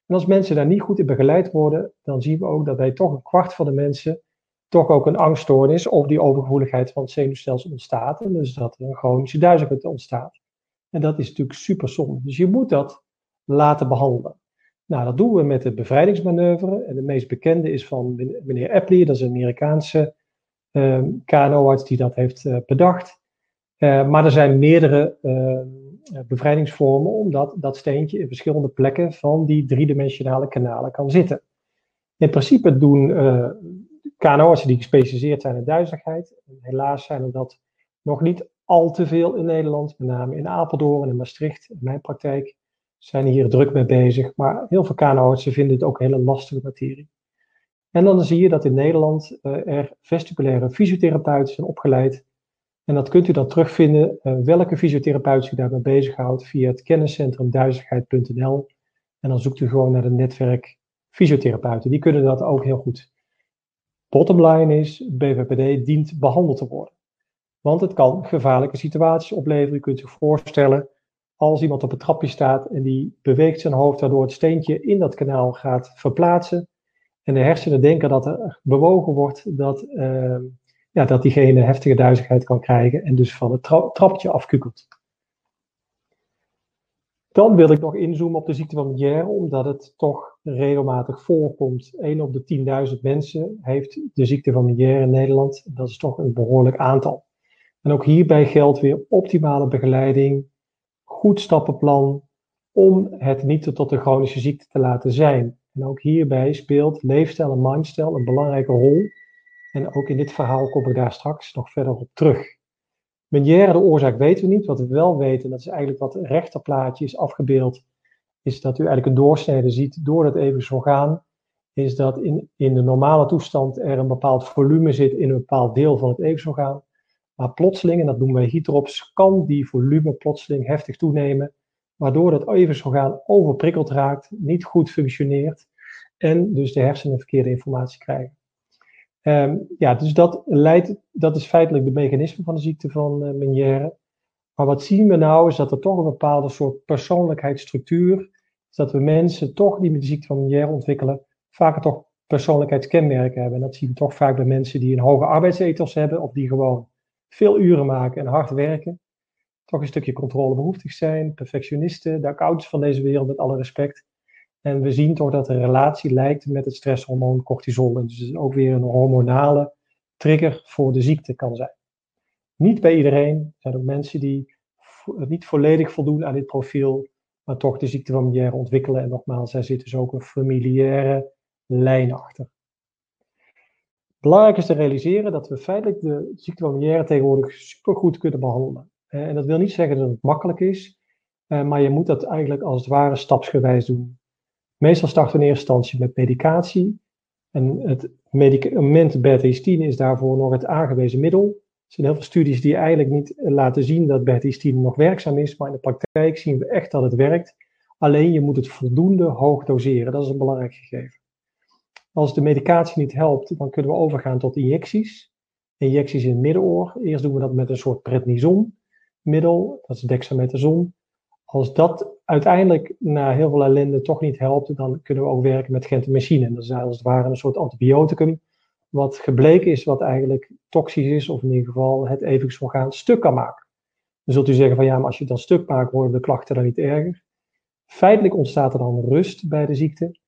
En als mensen daar niet goed in begeleid worden, dan zien we ook dat bij toch een kwart van de mensen toch ook een angststoornis of die overgevoeligheid van het zenuwstelsel ontstaat. En dus dat er een chronische duizeligheid ontstaat. En dat is natuurlijk super zonde. Dus je moet dat laten behandelen. Nou, dat doen we met de bevrijdingsmanoeuvre. En de meest bekende is van meneer Epley, dat is een Amerikaanse uh, ehm, KNO-arts die dat heeft uh, bedacht. Uh, maar er zijn meerdere uh, bevrijdingsvormen, omdat dat steentje in verschillende plekken van die driedimensionale kanalen kan zitten. In principe doen KNO-artsen die gespecialiseerd zijn in duizeligheid. Helaas zijn er dat nog niet al te veel in Nederland, met name in Apeldoorn en in Maastricht, in mijn praktijk zijn hier druk mee bezig. Maar heel veel KNO-artsen vinden het ook hele lastige materie. En dan zie je dat in Nederland uh, er vestibulaire fysiotherapeuten zijn opgeleid. En dat kunt u dan terugvinden, uh, welke fysiotherapeut u daarmee bezighoudt, via het kenniscentrum duizigheid.nl. En dan zoekt u gewoon naar het netwerk fysiotherapeuten. Die kunnen dat ook heel goed. Bottom line is, BVPD dient behandeld te worden. Want het kan gevaarlijke situaties opleveren. U kunt zich voorstellen als iemand op het trapje staat en die beweegt zijn hoofd, waardoor het steentje in dat kanaal gaat verplaatsen. En de hersenen denken dat er bewogen wordt, dat, uh, ja, dat diegene heftige duizigheid kan krijgen en dus van het tra trapje afkukelt. Dan wil ik nog inzoomen op de ziekte van Meniere, omdat het toch regelmatig voorkomt. 1 op de 10.000 mensen heeft de ziekte van Meniere in Nederland. Dat is toch een behoorlijk aantal. En ook hierbij geldt weer optimale begeleiding, goed stappenplan om het niet tot een chronische ziekte te laten zijn. En ook hierbij speelt leefstijl en mindstijl een belangrijke rol. En ook in dit verhaal kom ik daar straks nog verder op terug. Meniere, de oorzaak weten we niet. Wat we wel weten, dat is eigenlijk wat rechterplaatje is afgebeeld, is dat u eigenlijk een doorsnede ziet door het evenwichtsorgaan. orgaan. Is dat in, in de normale toestand er een bepaald volume zit in een bepaald deel van het evenwichtsorgaan. Maar plotseling, en dat noemen wij hydrops, kan die volume plotseling heftig toenemen. waardoor dat evensorgaan overprikkeld raakt, niet goed functioneert en dus de hersenen verkeerde informatie krijgen. Um, ja, dus dat leidt, dat is feitelijk de mechanisme van de ziekte van uh. Maar wat zien we nou is dat er toch een bepaalde soort persoonlijkheidsstructuur, is dat we mensen toch die met de ziekte van Meniere ontwikkelen, vaker toch persoonlijkheidskenmerken hebben. En dat zien we toch vaak bij mensen die een hoge arbeidsethos hebben of die gewoon veel uren maken en hard werken. Toch een stukje controlebehoeftig zijn, perfectionisten, de accounts van deze wereld met alle respect. En we zien toch dat de relatie lijkt met het stresshormoon cortisol. En dus ook weer een hormonale trigger voor de ziekte kan zijn. Niet bij iedereen. Er zijn ook mensen die niet volledig voldoen aan dit profiel, maar toch de ziekte Meniere ontwikkelen. En nogmaals, er zit dus ook een familiaire lijn achter. Belangrijk is te realiseren dat we feitelijk de ziekte van Meniere tegenwoordig supergoed kunnen behandelen. En dat wil niet zeggen dat het makkelijk is, eh, maar je moet dat eigenlijk als het ware stapsgewijs doen. Meestal starten we in eerste instantie met medicatie. En het medicament betahistine is daarvoor nog het aangewezen middel. Er zijn heel veel studies die eigenlijk niet laten zien dat betahistine nog werkzaam is, maar in de praktijk zien we echt dat het werkt. Alleen je moet het voldoende hoog doseren, dat is een belangrijk gegeven. Als de medicatie niet helpt, dan kunnen we overgaan tot injecties. Injecties in het middenoor. Eerst doen we dat met een soort prednisonmiddel, dat is dexamethason. Als dat uiteindelijk na heel veel ellende toch niet helpt, dan kunnen we ook werken met gentamicine. Dat is als het ware een soort antibioticum, wat gebleken is wat eigenlijk toxisch is, of in ieder geval het evenwichtsorgaan stuk kan maken. Dan zult u zeggen van ja, maar als je het dan stuk maakt, worden de klachten dan niet erger. Feitelijk ontstaat er dan rust bij de ziekte.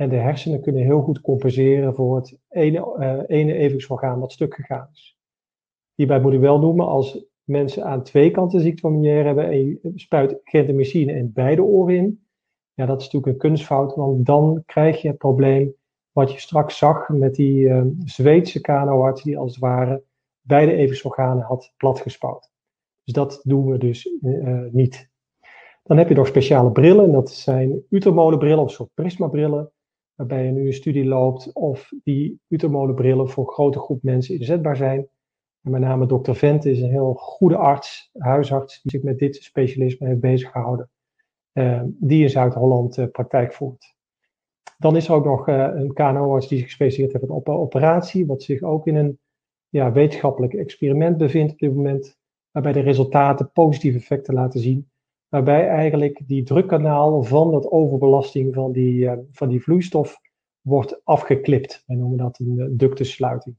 En de hersenen kunnen heel goed compenseren voor het ene, uh, ene evenwichtsorgaan wat stuk gegaan is. Hierbij moet ik wel noemen, als mensen aan twee kanten ziekte van Meniere hebben en je spuit gentamicine in beide oren in, ja, dat is natuurlijk een kunstfout, want dan krijg je het probleem wat je straks zag met die uh, Zweedse kanoarts die als het ware beide evensorganen had platgespouwd. Dus dat doen we dus uh, niet. Dan heb je nog speciale brillen, en dat zijn utermolenbrillen of soort prismabrillen, waarbij je nu een studie loopt of die utermolenbrillen voor een grote groep mensen inzetbaar zijn. En met name dokter Vente is een heel goede arts, huisarts, die zich met dit specialisme heeft bezig gehouden. Uh, die in Zuid-Holland uh, praktijk voert. Dan is er ook nog uh, een KNO-arts die zich gespecialiseerd heeft op operatie, wat zich ook in een ja, wetenschappelijk experiment bevindt op dit moment, waarbij de resultaten positieve effecten laten zien. Waarbij eigenlijk die drukkanaal van dat overbelasting van die, van die vloeistof wordt afgeklipt. Wij noemen dat een ductussluiting.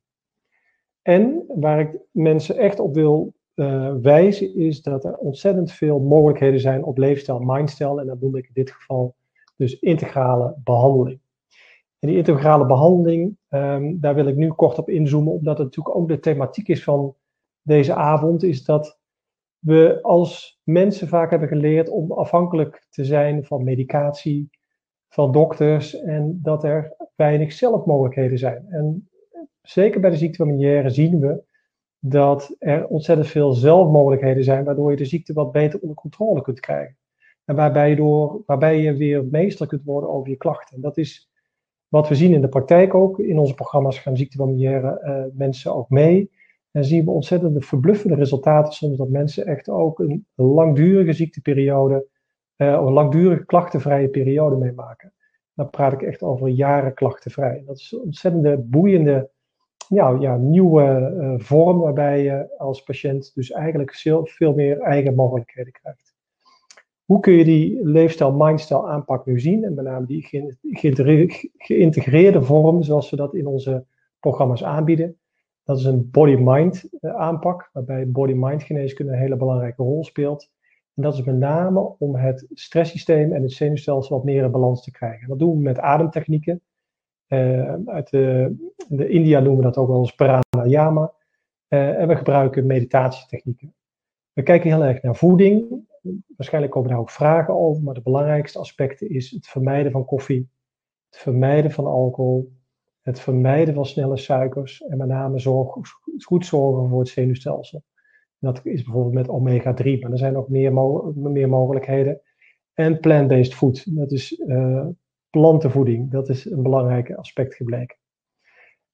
En waar ik mensen echt op wil uh, wijzen, is dat er ontzettend veel mogelijkheden zijn op leefstijl, mindstijl. En dat noem ik in dit geval dus integrale behandeling. En die integrale behandeling, um, daar wil ik nu kort op inzoomen, omdat het natuurlijk ook de thematiek is van deze avond, is dat we als mensen vaak hebben geleerd om afhankelijk te zijn van medicatie, van dokters, en dat er weinig zelfmogelijkheden zijn. En zeker bij de ziekte van Meniere zien we dat er ontzettend veel zelfmogelijkheden zijn, waardoor je de ziekte wat beter onder controle kunt krijgen. En waarbij je, door, waarbij je weer meester kunt worden over je klachten. En dat is wat we zien in de praktijk ook. In onze programma's gaan ziekte van Meniere uh, mensen ook mee. En zien we ontzettend verbluffende resultaten soms dat mensen echt ook een langdurige ziekteperiode, uh, een langdurige klachtenvrije periode meemaken. Dan praat ik echt over jaren klachtenvrij. Dat is een ontzettende boeiende ja, ja, nieuwe uh, vorm waarbij je als patiënt dus eigenlijk veel, veel meer eigen mogelijkheden krijgt. Hoe kun je die leefstijl, mindstyle aanpak nu zien? En met name die ge geïntegreerde vorm, zoals we dat in onze programma's aanbieden. Dat is een body-mind uh, aanpak, waarbij body-mind geneeskunde een hele belangrijke rol speelt. En dat is met name om het stresssysteem en het zenuwstelsel wat meer in balans te krijgen. dat doen we met ademtechnieken. Uh, uit de, de, India noemen we dat ook wel eens pranayama. Uh, en we gebruiken meditatietechnieken. We kijken heel erg naar voeding. Waarschijnlijk komen daar ook vragen over, maar de belangrijkste aspecten is het vermijden van koffie, het vermijden van alcohol, het vermijden van snelle suikers en met name zorg, goed zorgen voor het zenuwstelsel. dat is bijvoorbeeld met omega-3, maar er zijn nog meer, meer mogelijkheden. En plant-based food, dat is uh, plantenvoeding. Dat is een belangrijk aspect gebleken.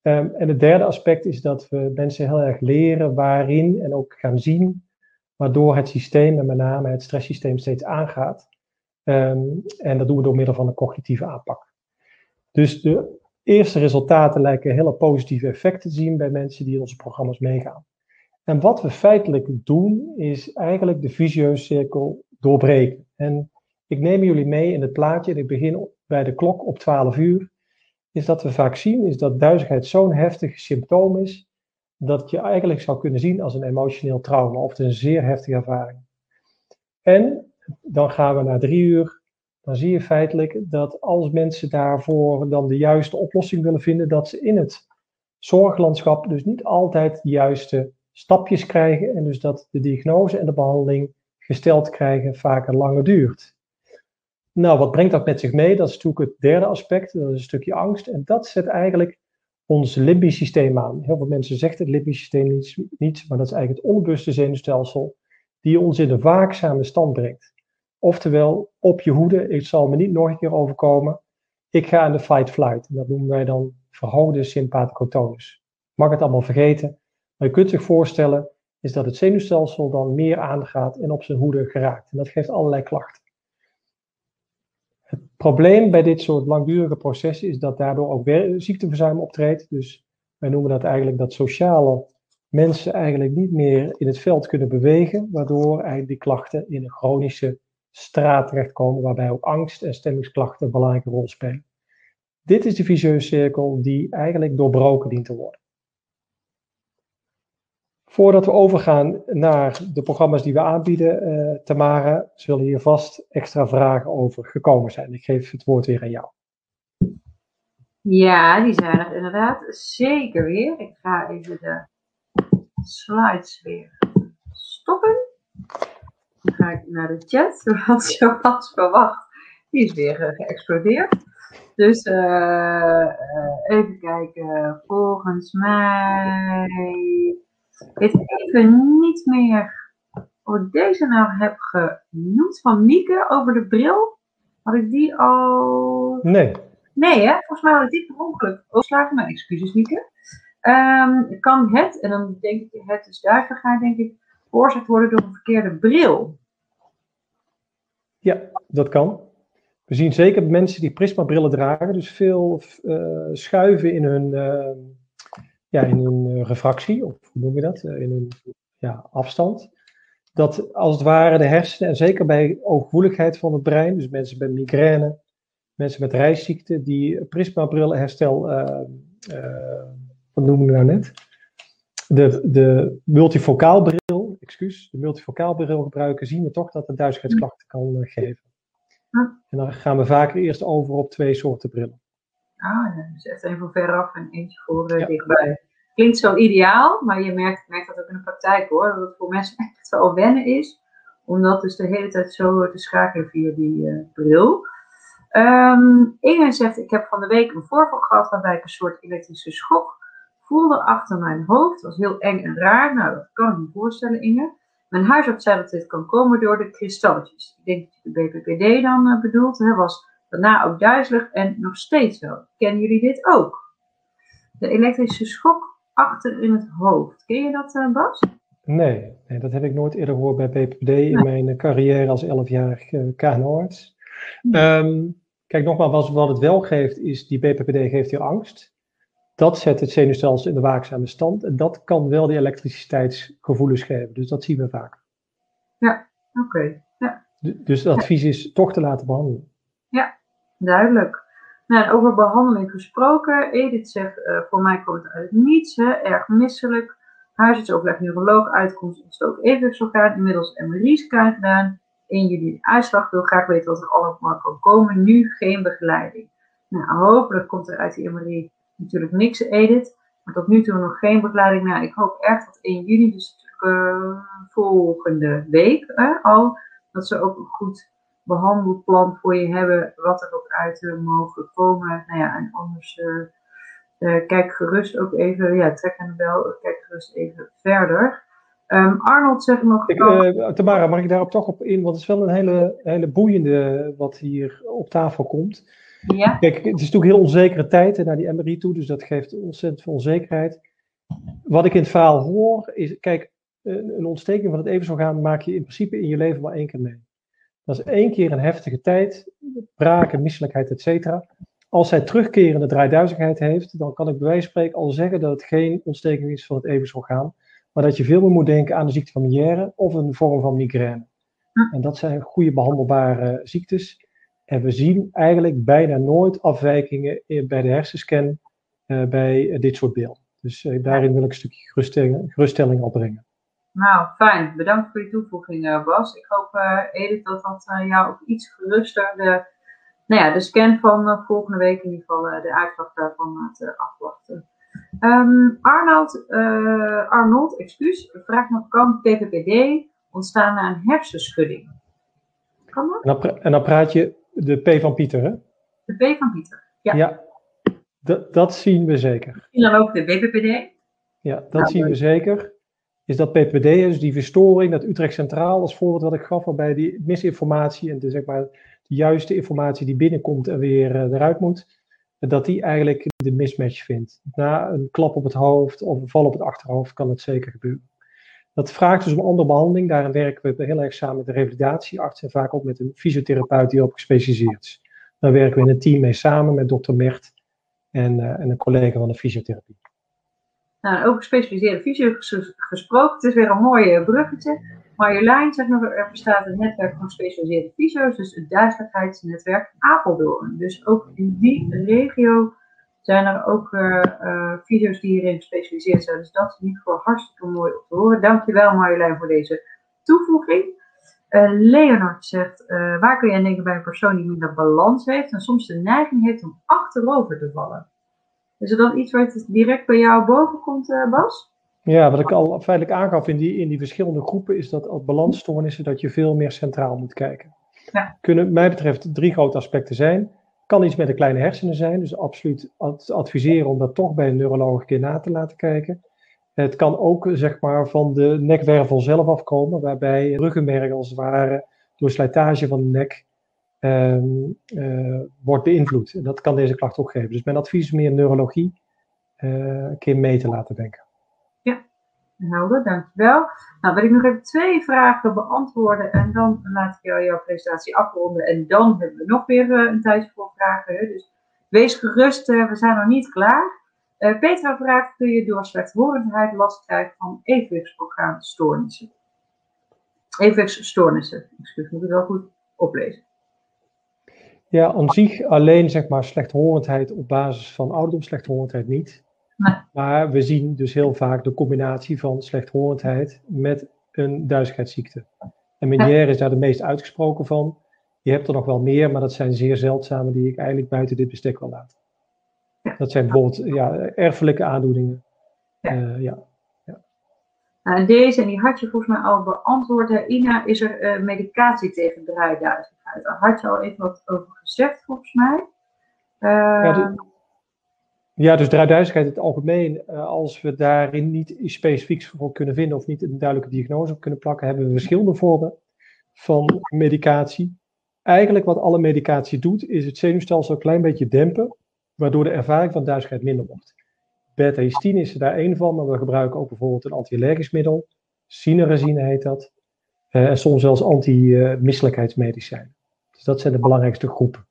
Um, en het derde aspect is dat we mensen heel erg leren waarin en ook gaan zien waardoor het systeem en met name het stresssysteem steeds aangaat. Ehm, en dat doen we door middel van een cognitieve aanpak. Dus de eerste resultaten lijken hele positieve effecten te zien bij mensen die in onze programma's meegaan. En wat we feitelijk doen, is eigenlijk de visieuze cirkel doorbreken. En ik neem jullie mee in het plaatje, en ik begin bij de klok op 12 uur, is dat we vaak zien, is dat duizeligheid zo'n heftig symptoom is, dat je eigenlijk zou kunnen zien als een emotioneel trauma, of een zeer heftige ervaring. En dan gaan we naar drie uur, dan zie je feitelijk dat als mensen daarvoor dan de juiste oplossing willen vinden, dat ze in het zorglandschap dus niet altijd de juiste stapjes krijgen en dus dat de diagnose en de behandeling gesteld krijgen vaker langer duurt. Nou, wat brengt dat met zich mee? Dat is natuurlijk het derde aspect, dat is een stukje angst. En dat zet eigenlijk ons limbisch systeem aan. Heel veel mensen zeggen het limbisch systeem niets, niets, maar dat is eigenlijk het onbewuste zenuwstelsel die ons in een waakzame stand brengt. Oftewel, op je hoede, het zal me niet nog een keer overkomen. Ik ga in de fight-flight. Dat noemen wij dan verhoogde sympathicotonus. Mag het allemaal vergeten, maar je kunt zich voorstellen is dat het zenuwstelsel dan meer aangaat en op zijn hoede geraakt. En dat geeft allerlei klachten. Het probleem bij dit soort langdurige processen is dat daardoor ook ziekteverzuim optreedt. Dus wij noemen dat eigenlijk dat sociale mensen eigenlijk niet meer in het veld kunnen bewegen, waardoor eigenlijk die klachten in een chronische straat terechtkomen, waarbij ook angst en stemmingsklachten een belangrijke rol spelen. Dit is de vicieuze cirkel die eigenlijk doorbroken dient te worden. Voordat we overgaan naar de programma's die we aanbieden, uh, Tamara, zullen hier vast extra vragen over gekomen zijn. Ik geef het woord weer aan jou. Ja, die zijn er inderdaad zeker weer. Ik ga even de slides weer stoppen. Dan ga ik naar de chat, zoals verwacht, die is weer uh, geëxplodeerd. Dus uh, even kijken, volgens mij weet even niet meer hoe ik deze nou heb genoemd van Mieke over de bril. Had ik die al. Nee. Nee, hè? Volgens mij had ik die per ongeluk overslagen. Mijn excuses, Mieke. Um, kan het, en dan denk ik, het is duiveligheid, denk ik, veroorzaakt worden door een verkeerde bril? Ja, dat kan. We zien zeker mensen die prismabrillen dragen, dus veel uh, schuiven in hun. Uh, ja, in een eh, refractie, of hoe noem je dat, eh, in een ja, afstand. Dat als het ware de hersenen, en zeker bij ooggevoeligheid van het brein, dus mensen met migraine, mensen met reisziekte, die prismabrilherstel, uh, uh, wat noemen we nou net? De, de multifocaalbril, excuus, de multifocaalbril gebruiken, zien we toch dat het duizeligheidsklachten kan geven. En dan gaan we vaker eerst over op twee soorten brillen. Ah, dus echt een voor veraf en eentje voor uh, dichtbij. Klinkt zo ideaal, maar je merkt, merkt dat ook in de praktijk hoor. Dat het voor mensen [laughs] echt wel wennen is. Om dat dus de hele tijd zo te schakelen via die uh, bril. Um, Inge zegt, ik heb van de week een voorval gehad waarbij ik een soort elektrische schok voelde achter mijn hoofd. Was heel eng en raar. Nou, dat kan ik me voorstellen, Inge. Mijn huisarts zei dat dit kan komen door de kristalletjes. Ik denk dat je de BPPD dan uh, bedoelt. Hè, was daarna ook duizelig en nog steeds zo. Kennen jullie dit ook? De elektrische schok achter in het hoofd. Ken je dat, uh, Bas? Nee, nee, dat heb ik nooit eerder gehoord bij BPD in mijn carrière als 11-jarig uh, KNO-arts. Um, kijk, nogmaals, wat het wel geeft, is die BPPD geeft hier angst. Dat zet het zenuwstelsel in de waakzame stand. En dat kan wel die elektriciteitsgevoelens geven. Dus dat zien we vaak. Ja, oké. Ja. Dus het advies is toch te laten behandelen. Ja, duidelijk. Nou, over behandeling gesproken. Edith zegt, uh, voor mij komt het uit niets, hè, erg misselijk. Huisartsoverleg neuroloog, uitkomst ontstoken evenwichtsorgaan, inmiddels MRI-scan gedaan. In jullie uitslag wil graag weten wat er allemaal kan komen. Nu geen begeleiding. Nou, hopelijk komt er uit die MRI natuurlijk niks, Edith. Maar tot nu toe nog geen begeleiding. Nou, ik hoop echt dat 1 juni, dus uh, volgende week al, dat ze ook een goed behandelplan voor je hebben, wat er ook uit uh, mogen komen. Nou ja, en anders uh, kijk gerust ook even, ja, trek aan de bel, kijk gerust even verder. Um, Arnold zegt nog. Ik, uh, Tamara, mag ik daarop toch op in? Want het is wel een hele, hele boeiende wat hier op tafel komt. Ja. Kijk, het is natuurlijk heel onzekere tijd naar die MRI toe, dus dat geeft ontzettend veel onzekerheid. Wat ik in het verhaal hoor, is: kijk, een ontsteking van het evensorgaan maak je in principe in je leven maar één keer mee. Dat is één keer een heftige tijd, braken, misselijkheid, etc. Als zij terugkerende draaiduizigheid heeft, dan kan ik bij wijze van spreken al zeggen dat het geen ontsteking is van het evensorgaan, maar dat je veel meer moet denken aan de ziekte van Meniere of een vorm van migraine. En dat zijn goede behandelbare ziektes. En we zien eigenlijk bijna nooit afwijkingen bij de hersenscan uh, bij dit soort beelden. Dus uh, daarin wil ik een stukje geruststelling, geruststelling opbrengen. Nou, fijn. Bedankt voor je toevoeging, uh, Bas. Ik hoop, Edith, dat dat jou ook iets geruster de, nou ja, de scan van volgende week in ieder geval de uitslag daarvan laat afwachten. Um, Arnold, Arnold, excuus, vraagt nog, kan PPPD ontstaan na een hersenschudding? Kan dat? En dan, en dan praat je de P van Pieter, hè? De P van Pieter, ja. Ja, dat zien we zeker. En dan ook de BPPD? Ja, dat nou, zien we zeker. Is dat PPD, is die verstoring, dat Utrecht Centraal als voorbeeld wat ik gaf, waarbij die misinformatie en de, zeg maar, de juiste informatie die binnenkomt en weer uh, eruit moet, dat die eigenlijk de mismatch vindt. Na een klap op het hoofd of een val op het achterhoofd kan het zeker gebeuren. Dat vraagt dus om andere behandeling. Daarin werken we heel erg samen met de revalidatiearts en vaak ook met een fysiotherapeut die op gespecialiseerd is. Daar werken we in een team mee samen met dokter Mert en, uh, en een collega van de fysiotherapie. Nou, over gespecialiseerde fysio gesproken, het is weer een mooie bruggetje. Marjolein zegt nog, er bestaat een netwerk van gespecialiseerde fysio's, dus het duidelijkheidsnetwerk Apeldoorn. Dus ook in die regio zijn er ook uh, uh, video's die hierin gespecialiseerd zijn. Dus dat is in ieder geval hartstikke mooi om te horen. Dankjewel Marjolein voor deze toevoeging. Uh, Leonard zegt, waar kun je aan denken bij een persoon die minder balans heeft en soms de neiging heeft om achterover te vallen? Is er dan iets wat direct bij jou boven komt, Bas? Ja, wat ik al feitelijk aangaf in die, in die verschillende groepen is dat als balansstoornissen dat je veel meer centraal moet kijken. Ja. Kunnen, mij betreft, drie grote aspecten zijn kan iets met de kleine hersenen zijn, dus absoluut adviseren om dat toch bij een neuroloog een keer na te laten kijken. Het kan ook zeg maar, van de nekwervel zelf afkomen, waarbij ruggenmerg als het ware door slijtage van de nek uh, wordt beïnvloed. En dat kan deze klacht ook geven. Dus mijn advies is meer neurologie uh, een keer mee te laten denken. Helder, dankjewel. Nou, wil ik nog even twee vragen beantwoorden en dan laat ik jou jouw presentatie afronden. En dan hebben we nog weer uh, een tijdje voor vragen. Dus wees gerust, uh, we zijn nog niet klaar. Uh, Petra vraagt, kun je door slechthorendheid last krijgen van evenwichtsorgaanstoornissen? Evenwichtsstoornissen, excuse, moet ik wel goed oplezen. Ja, aan zich alleen zeg maar slechthorendheid op basis van ouderdom, slechthorendheid Maar we zien dus heel vaak de combinatie van slechthorendheid met een duizeligheidsziekte. En Meniere is daar de meest uitgesproken van. Je hebt er nog wel meer, maar dat zijn zeer zeldzame die ik eigenlijk buiten dit bestek wil laten. Dat zijn bijvoorbeeld ja, erfelijke aandoeningen. Ja. Uh, ja. Nou, deze, en die had je volgens mij al beantwoord. Ina, is er uh, medicatie tegen draaiduizigheid? Daar had je al even wat over gezegd, volgens mij. Uh, ja, ja, dus draaiduizigheid in het algemeen, uh, als we daarin niet iets specifieks voor kunnen vinden of niet een duidelijke diagnose op kunnen plakken, hebben we verschillende vormen van medicatie. Eigenlijk wat alle medicatie doet, is het zenuwstelsel een klein beetje dempen, waardoor de ervaring van duizigheid minder wordt. Beta-histine is er daar één van, maar we gebruiken ook bijvoorbeeld een anti-allergisch middel. Cinerazine heet dat. Uh, en soms zelfs anti-misselijkheidsmedicijnen. Dus dat zijn de belangrijkste groepen.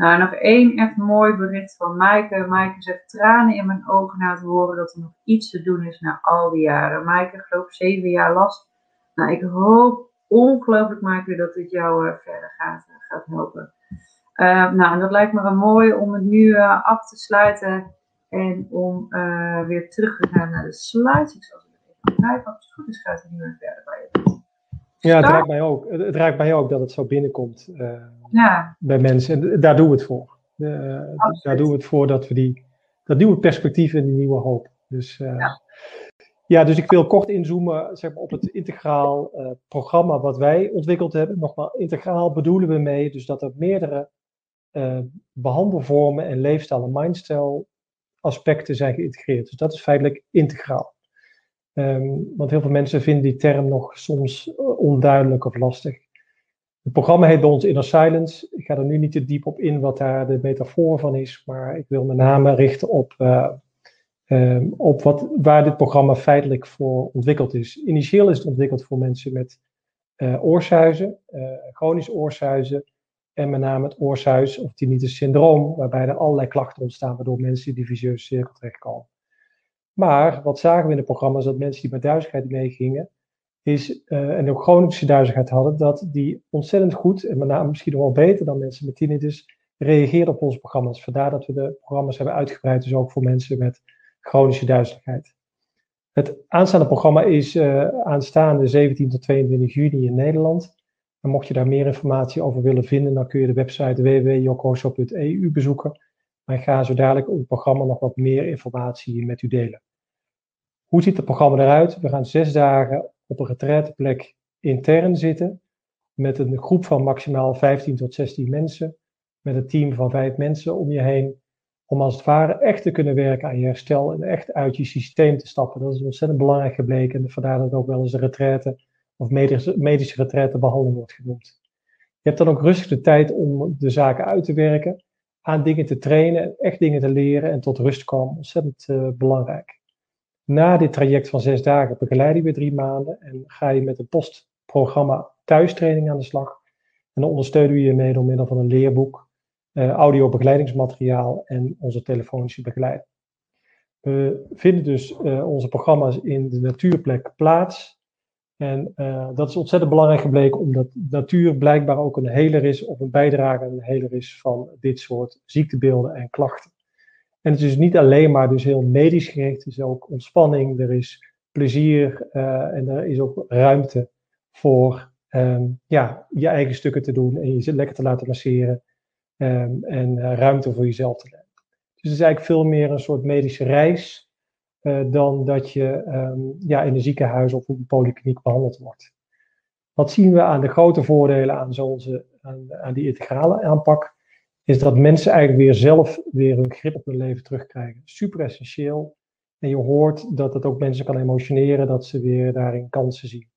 Nou, nog één echt mooi bericht van Maaike. Maaike zegt tranen in mijn ogen na te horen dat er nog iets te doen is na al die jaren. Maaike, geloof zeven jaar last. Nou, ik hoop ongelooflijk, Maaike, dat dit jou uh, verder gaat, uh, gaat helpen. Uh, nou, dat lijkt me een mooi om het nu af te sluiten en om weer terug te gaan naar de slides. Ik zal even kijken, als het goed is, gaat het nu weer verder bij je. Ja, het raakt, mij ook, het raakt mij ook dat het zo binnenkomt uh, ja. bij mensen. En daar doen we het voor. Uh, daar doen we het voor dat we die, dat nieuwe perspectief en die nieuwe hoop. Dus, uh, ja. ja. dus ik wil kort inzoomen zeg maar, op het integraal programma wat wij ontwikkeld hebben. Nogmaals, integraal bedoelen we mee dus dat er meerdere behandelvormen en leefstijl en mindstyle aspecten zijn geïntegreerd. Dus dat is feitelijk integraal. Um, want heel veel mensen vinden die term nog soms eh, onduidelijk of lastig. Het programma heet bij ons Inner Silence. Ik ga er nu niet te diep op in wat daar de metafoor van is, maar ik wil met name richten op, uh, um, op wat, waar dit programma feitelijk voor ontwikkeld is. Initieel is het ontwikkeld voor mensen met uh, oorsuizen, chronische oorsuizen en met name het oorsuis of tinnitus syndroom, waarbij er allerlei klachten ontstaan waardoor mensen in die vicieuze cirkel terechtkomen. Maar wat zagen we in het programma is dat mensen die met duizeligheid meegingen, is, uh, en ook chronische duizeligheid hadden, dat die ontzettend goed, en met name misschien nog wel beter dan mensen met tinnitus, reageerden op onze programma's. Vandaar dat we de programma's hebben uitgebreid, dus ook voor mensen met chronische duizeligheid. Het aanstaande programma is uh, aanstaande 17 tot 22 juni in Nederland. En mocht je daar meer informatie over willen vinden, dan kun je de website www.jokoso.eu bezoeken. Maar ik ga zo dadelijk op het programma nog wat meer informatie met u delen. Hoe ziet het programma eruit? We gaan zes dagen op een retraiteplek intern zitten. Met een groep van maximaal 15 tot 16 mensen. Met een team van vijf mensen om je heen. Om als het ware echt te kunnen werken aan je herstel en echt uit je systeem te stappen. Dat is ontzettend belangrijk gebleken. En vandaar dat het ook wel eens de retraite of medische, medische retraitebehandeling wordt genoemd. Je hebt dan ook rustig de tijd om de zaken uit te werken, aan dingen te trainen, echt dingen te leren en tot rust komen. Ontzettend uh, belangrijk. Na dit traject van zes dagen begeleid je weer drie maanden en ga je met een postprogramma thuistraining aan de slag. En dan ondersteunen we je mee door middel van een leerboek, uh, audio begeleidingsmateriaal en onze telefonische begeleiding. We vinden dus uh, onze programma's in de natuurplek plaats. En uh, dat is ontzettend belangrijk gebleken, omdat natuur blijkbaar ook een heler is of een bijdrage een heler is van dit soort ziektebeelden en klachten. En het is niet alleen maar dus heel medisch gericht, er is ook ontspanning, er is plezier uh, en er is ook ruimte voor um, ja, je eigen stukken te doen en je lekker te laten masseren um, en uh, ruimte voor jezelf te nemen. Dus het is eigenlijk veel meer een soort medische reis uh, dan dat je um, ja, in een ziekenhuis of op een polykliniek behandeld wordt. Wat zien we aan de grote voordelen aan, aan, aan die integrale aanpak? Is dat mensen eigenlijk weer zelf weer hun grip op hun leven terugkrijgen. Super essentieel. En je hoort dat het ook mensen kan emotioneren, dat ze weer daarin kansen zien.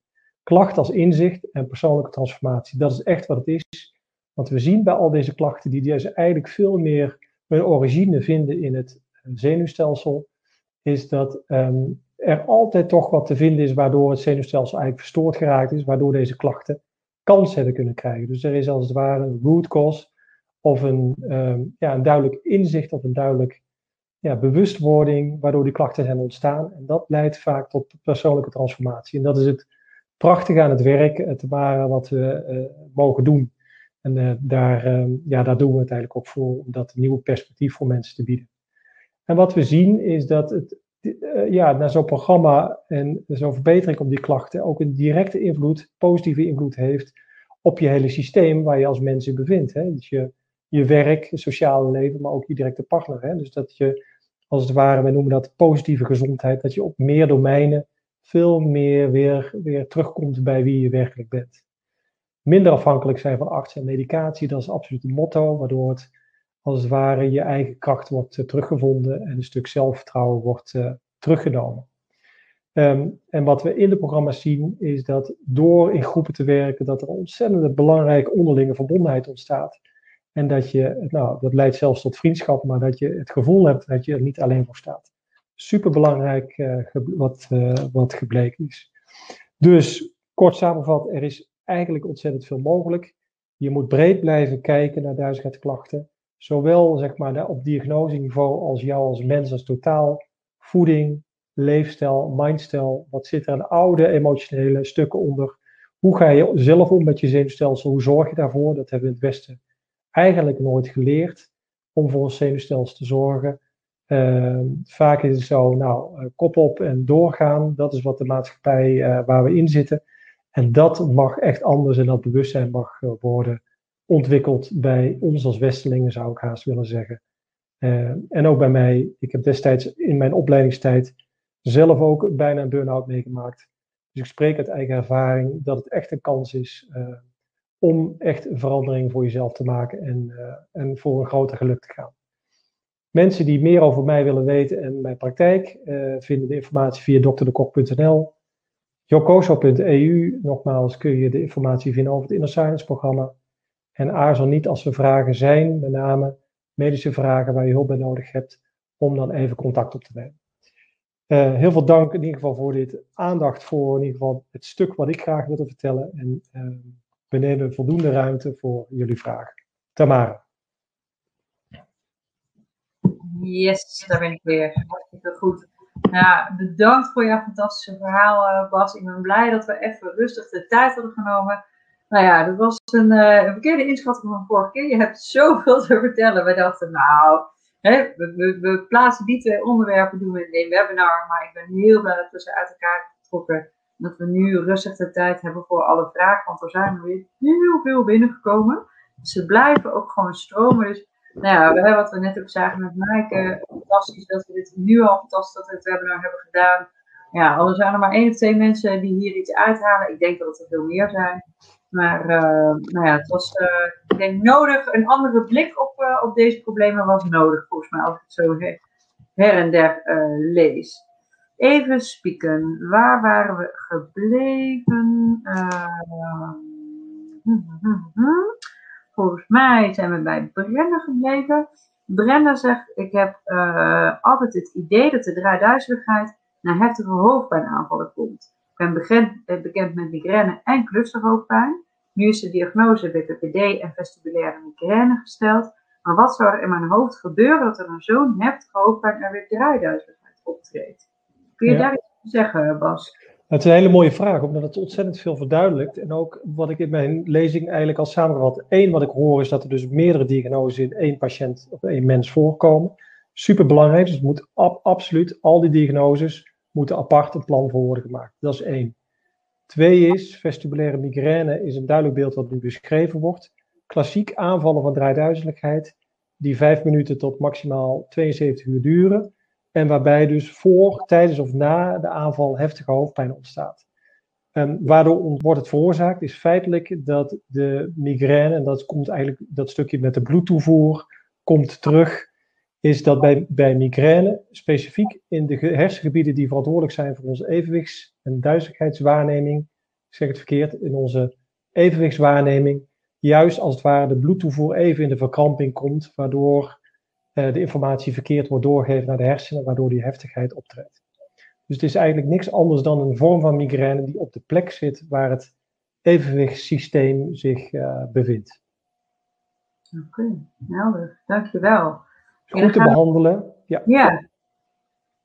Klacht als inzicht en persoonlijke transformatie, dat is echt wat het is. Want we zien bij al deze klachten, die deze eigenlijk veel meer hun origine vinden in het zenuwstelsel, is dat um, er altijd toch wat te vinden is waardoor het zenuwstelsel eigenlijk verstoord geraakt is, waardoor deze klachten kans hebben kunnen krijgen. Dus er is als het ware een root cause of een, um, ja, een duidelijk inzicht of een duidelijk ja, bewustwording waardoor die klachten zijn ontstaan. En dat leidt vaak tot persoonlijke transformatie. En dat is het prachtige aan het werk, het ware wat we uh, mogen doen. En uh, daar, uh, ja, daar doen we het eigenlijk ook voor, om dat nieuwe perspectief voor mensen te bieden. En wat we zien is dat het uh, ja, naar zo'n programma en zo'n verbetering op die klachten ook een directe invloed, positieve invloed heeft op je hele systeem waar je als mens in bevindt. Hè? Dus je, je werk, je sociale leven, maar ook je directe partner. Hè? Dus dat je, als het ware, we noemen dat positieve gezondheid, dat je op meer domeinen veel meer weer, weer terugkomt bij wie je werkelijk bent. Minder afhankelijk zijn van arts en medicatie, dat is absoluut een motto, waardoor het als het ware je eigen kracht wordt uh, teruggevonden en een stuk zelfvertrouwen wordt uh, teruggenomen. Um, en wat we in de programma's zien is dat door in groepen te werken, dat er een ontzettende belangrijke onderlinge verbondenheid ontstaat. En dat je, nou, dat leidt zelfs tot vriendschap, maar dat je het gevoel hebt dat je er niet alleen voor staat. Super belangrijk uh, wat, wat gebleken is. Dus kort samengevat, er is eigenlijk ontzettend veel mogelijk. Je moet breed blijven kijken naar duizendklachten zowel zeg maar, op diagnoseniveau als jou als mens als totaal, voeding, leefstijl, mindstijl, wat zit er aan oude emotionele stukken onder? Hoe ga je zelf om met je zenuwstelsel? Hoe zorg je daarvoor? Dat hebben we het Westen eigenlijk nooit geleerd om voor ons zenuwstelsel te zorgen. Uh, vaak is het zo, nou, uh, kop op en doorgaan. Dat is wat de maatschappij uh, waar we in zitten. En dat mag echt anders en dat bewustzijn mag worden ontwikkeld bij ons als Westelingen, zou ik haast willen zeggen. Uh, en ook bij mij. Ik heb destijds in mijn opleidingstijd zelf ook bijna een burn-out meegemaakt. Dus ik spreek uit eigen ervaring dat het echt een kans is uh, om echt een verandering voor jezelf te maken en, uh, en voor een groter geluk te gaan. Mensen die meer over mij willen weten en mijn praktijk vinden de informatie via dokterdekok.nl. Jokoso.eu, nogmaals kun je de informatie vinden over het Inner Science programma. En aarzel niet als er vragen zijn, met name medische vragen waar je hulp bij nodig hebt, om dan even contact op te nemen. Uh, heel veel dank in ieder geval voor dit aandacht voor in ieder geval het stuk wat ik graag wilde vertellen. En uh, we nemen voldoende ruimte voor jullie vragen. Tamara. Yes, daar ben ik weer. Hartstikke goed. Ja, bedankt voor jouw fantastische verhaal, uh, Bas. Ik ben blij dat we even rustig de tijd hadden genomen. Nou ja, dat was een, uh, een verkeerde inschatting van vorige keer. Je hebt zoveel te vertellen. We dachten, nou, hè, we, plaatsen die twee onderwerpen, doen we in één webinar. Maar ik ben heel blij dat uit elkaar getrokken. Dat we nu rustig de tijd hebben voor alle vragen. Want er zijn er weer heel veel binnengekomen. Dus ze blijven ook gewoon stromen. Dus nou ja, wat we net ook zagen met Maaike, fantastisch dat we dit nu al fantastisch dat we het webinar hebben gedaan. Ja, al zijn er maar één of twee mensen die hier iets uithalen. Ik denk dat er veel meer zijn. Maar uh, nou ja, het was uh, ik denk nodig. Een andere blik op, uh, op deze problemen was nodig, volgens mij, als ik het zo her en der lees. Even spieken. Waar waren we gebleven? Hmm, Volgens mij zijn we bij Brenda gebleven. Brenda zegt: Ik heb uh, altijd het idee dat de draaiduizeligheid naar heftige hoofdpijnaanvallen komt. Ik ben bekend, eh, bekend met migraine en clusterhoofdpijn. Nu is de diagnose BPPD en vestibulaire migraine gesteld. Maar wat zou er in mijn hoofd gebeuren dat er een zo'n heftige hoofdpijn en weer draaiduizeligheid optreedt? Kun je daar iets over zeggen, Bas? Het is een hele mooie vraag, omdat het ontzettend veel verduidelijkt. En ook wat ik in mijn lezing eigenlijk al samengevat. Eén, wat ik hoor, is dat er dus meerdere diagnoses in één patiënt of één mens voorkomen. Super belangrijk, dus het moet absoluut, al die diagnoses moeten apart een plan voor worden gemaakt. Dat is één. Twee is, vestibulaire migraine is een duidelijk beeld wat nu beschreven wordt. Klassiek aanvallen van draaiduizeligheid, die vijf minuten tot maximaal 72 uur duren. En waarbij dus voor, tijdens of na de aanval heftige hoofdpijn ontstaat. Um, waardoor wordt het veroorzaakt, is feitelijk dat de migraine, en dat komt eigenlijk dat stukje met de bloedtoevoer, komt terug, is dat bij, bij migraine, specifiek in de hersengebieden die verantwoordelijk zijn voor onze evenwichts- en duizeligheidswaarneming, ik zeg het verkeerd, in onze evenwichtswaarneming, juist als het ware de bloedtoevoer even in de verkramping komt, waardoor de informatie verkeerd wordt doorgegeven naar de hersenen, waardoor die heftigheid optreedt. Dus het is eigenlijk niks anders dan een vorm van migraine die op de plek zit waar het evenwichtssysteem zich uh, bevindt. Oké, okay, helder. Dankjewel. Goed te behandelen. Ja. ja.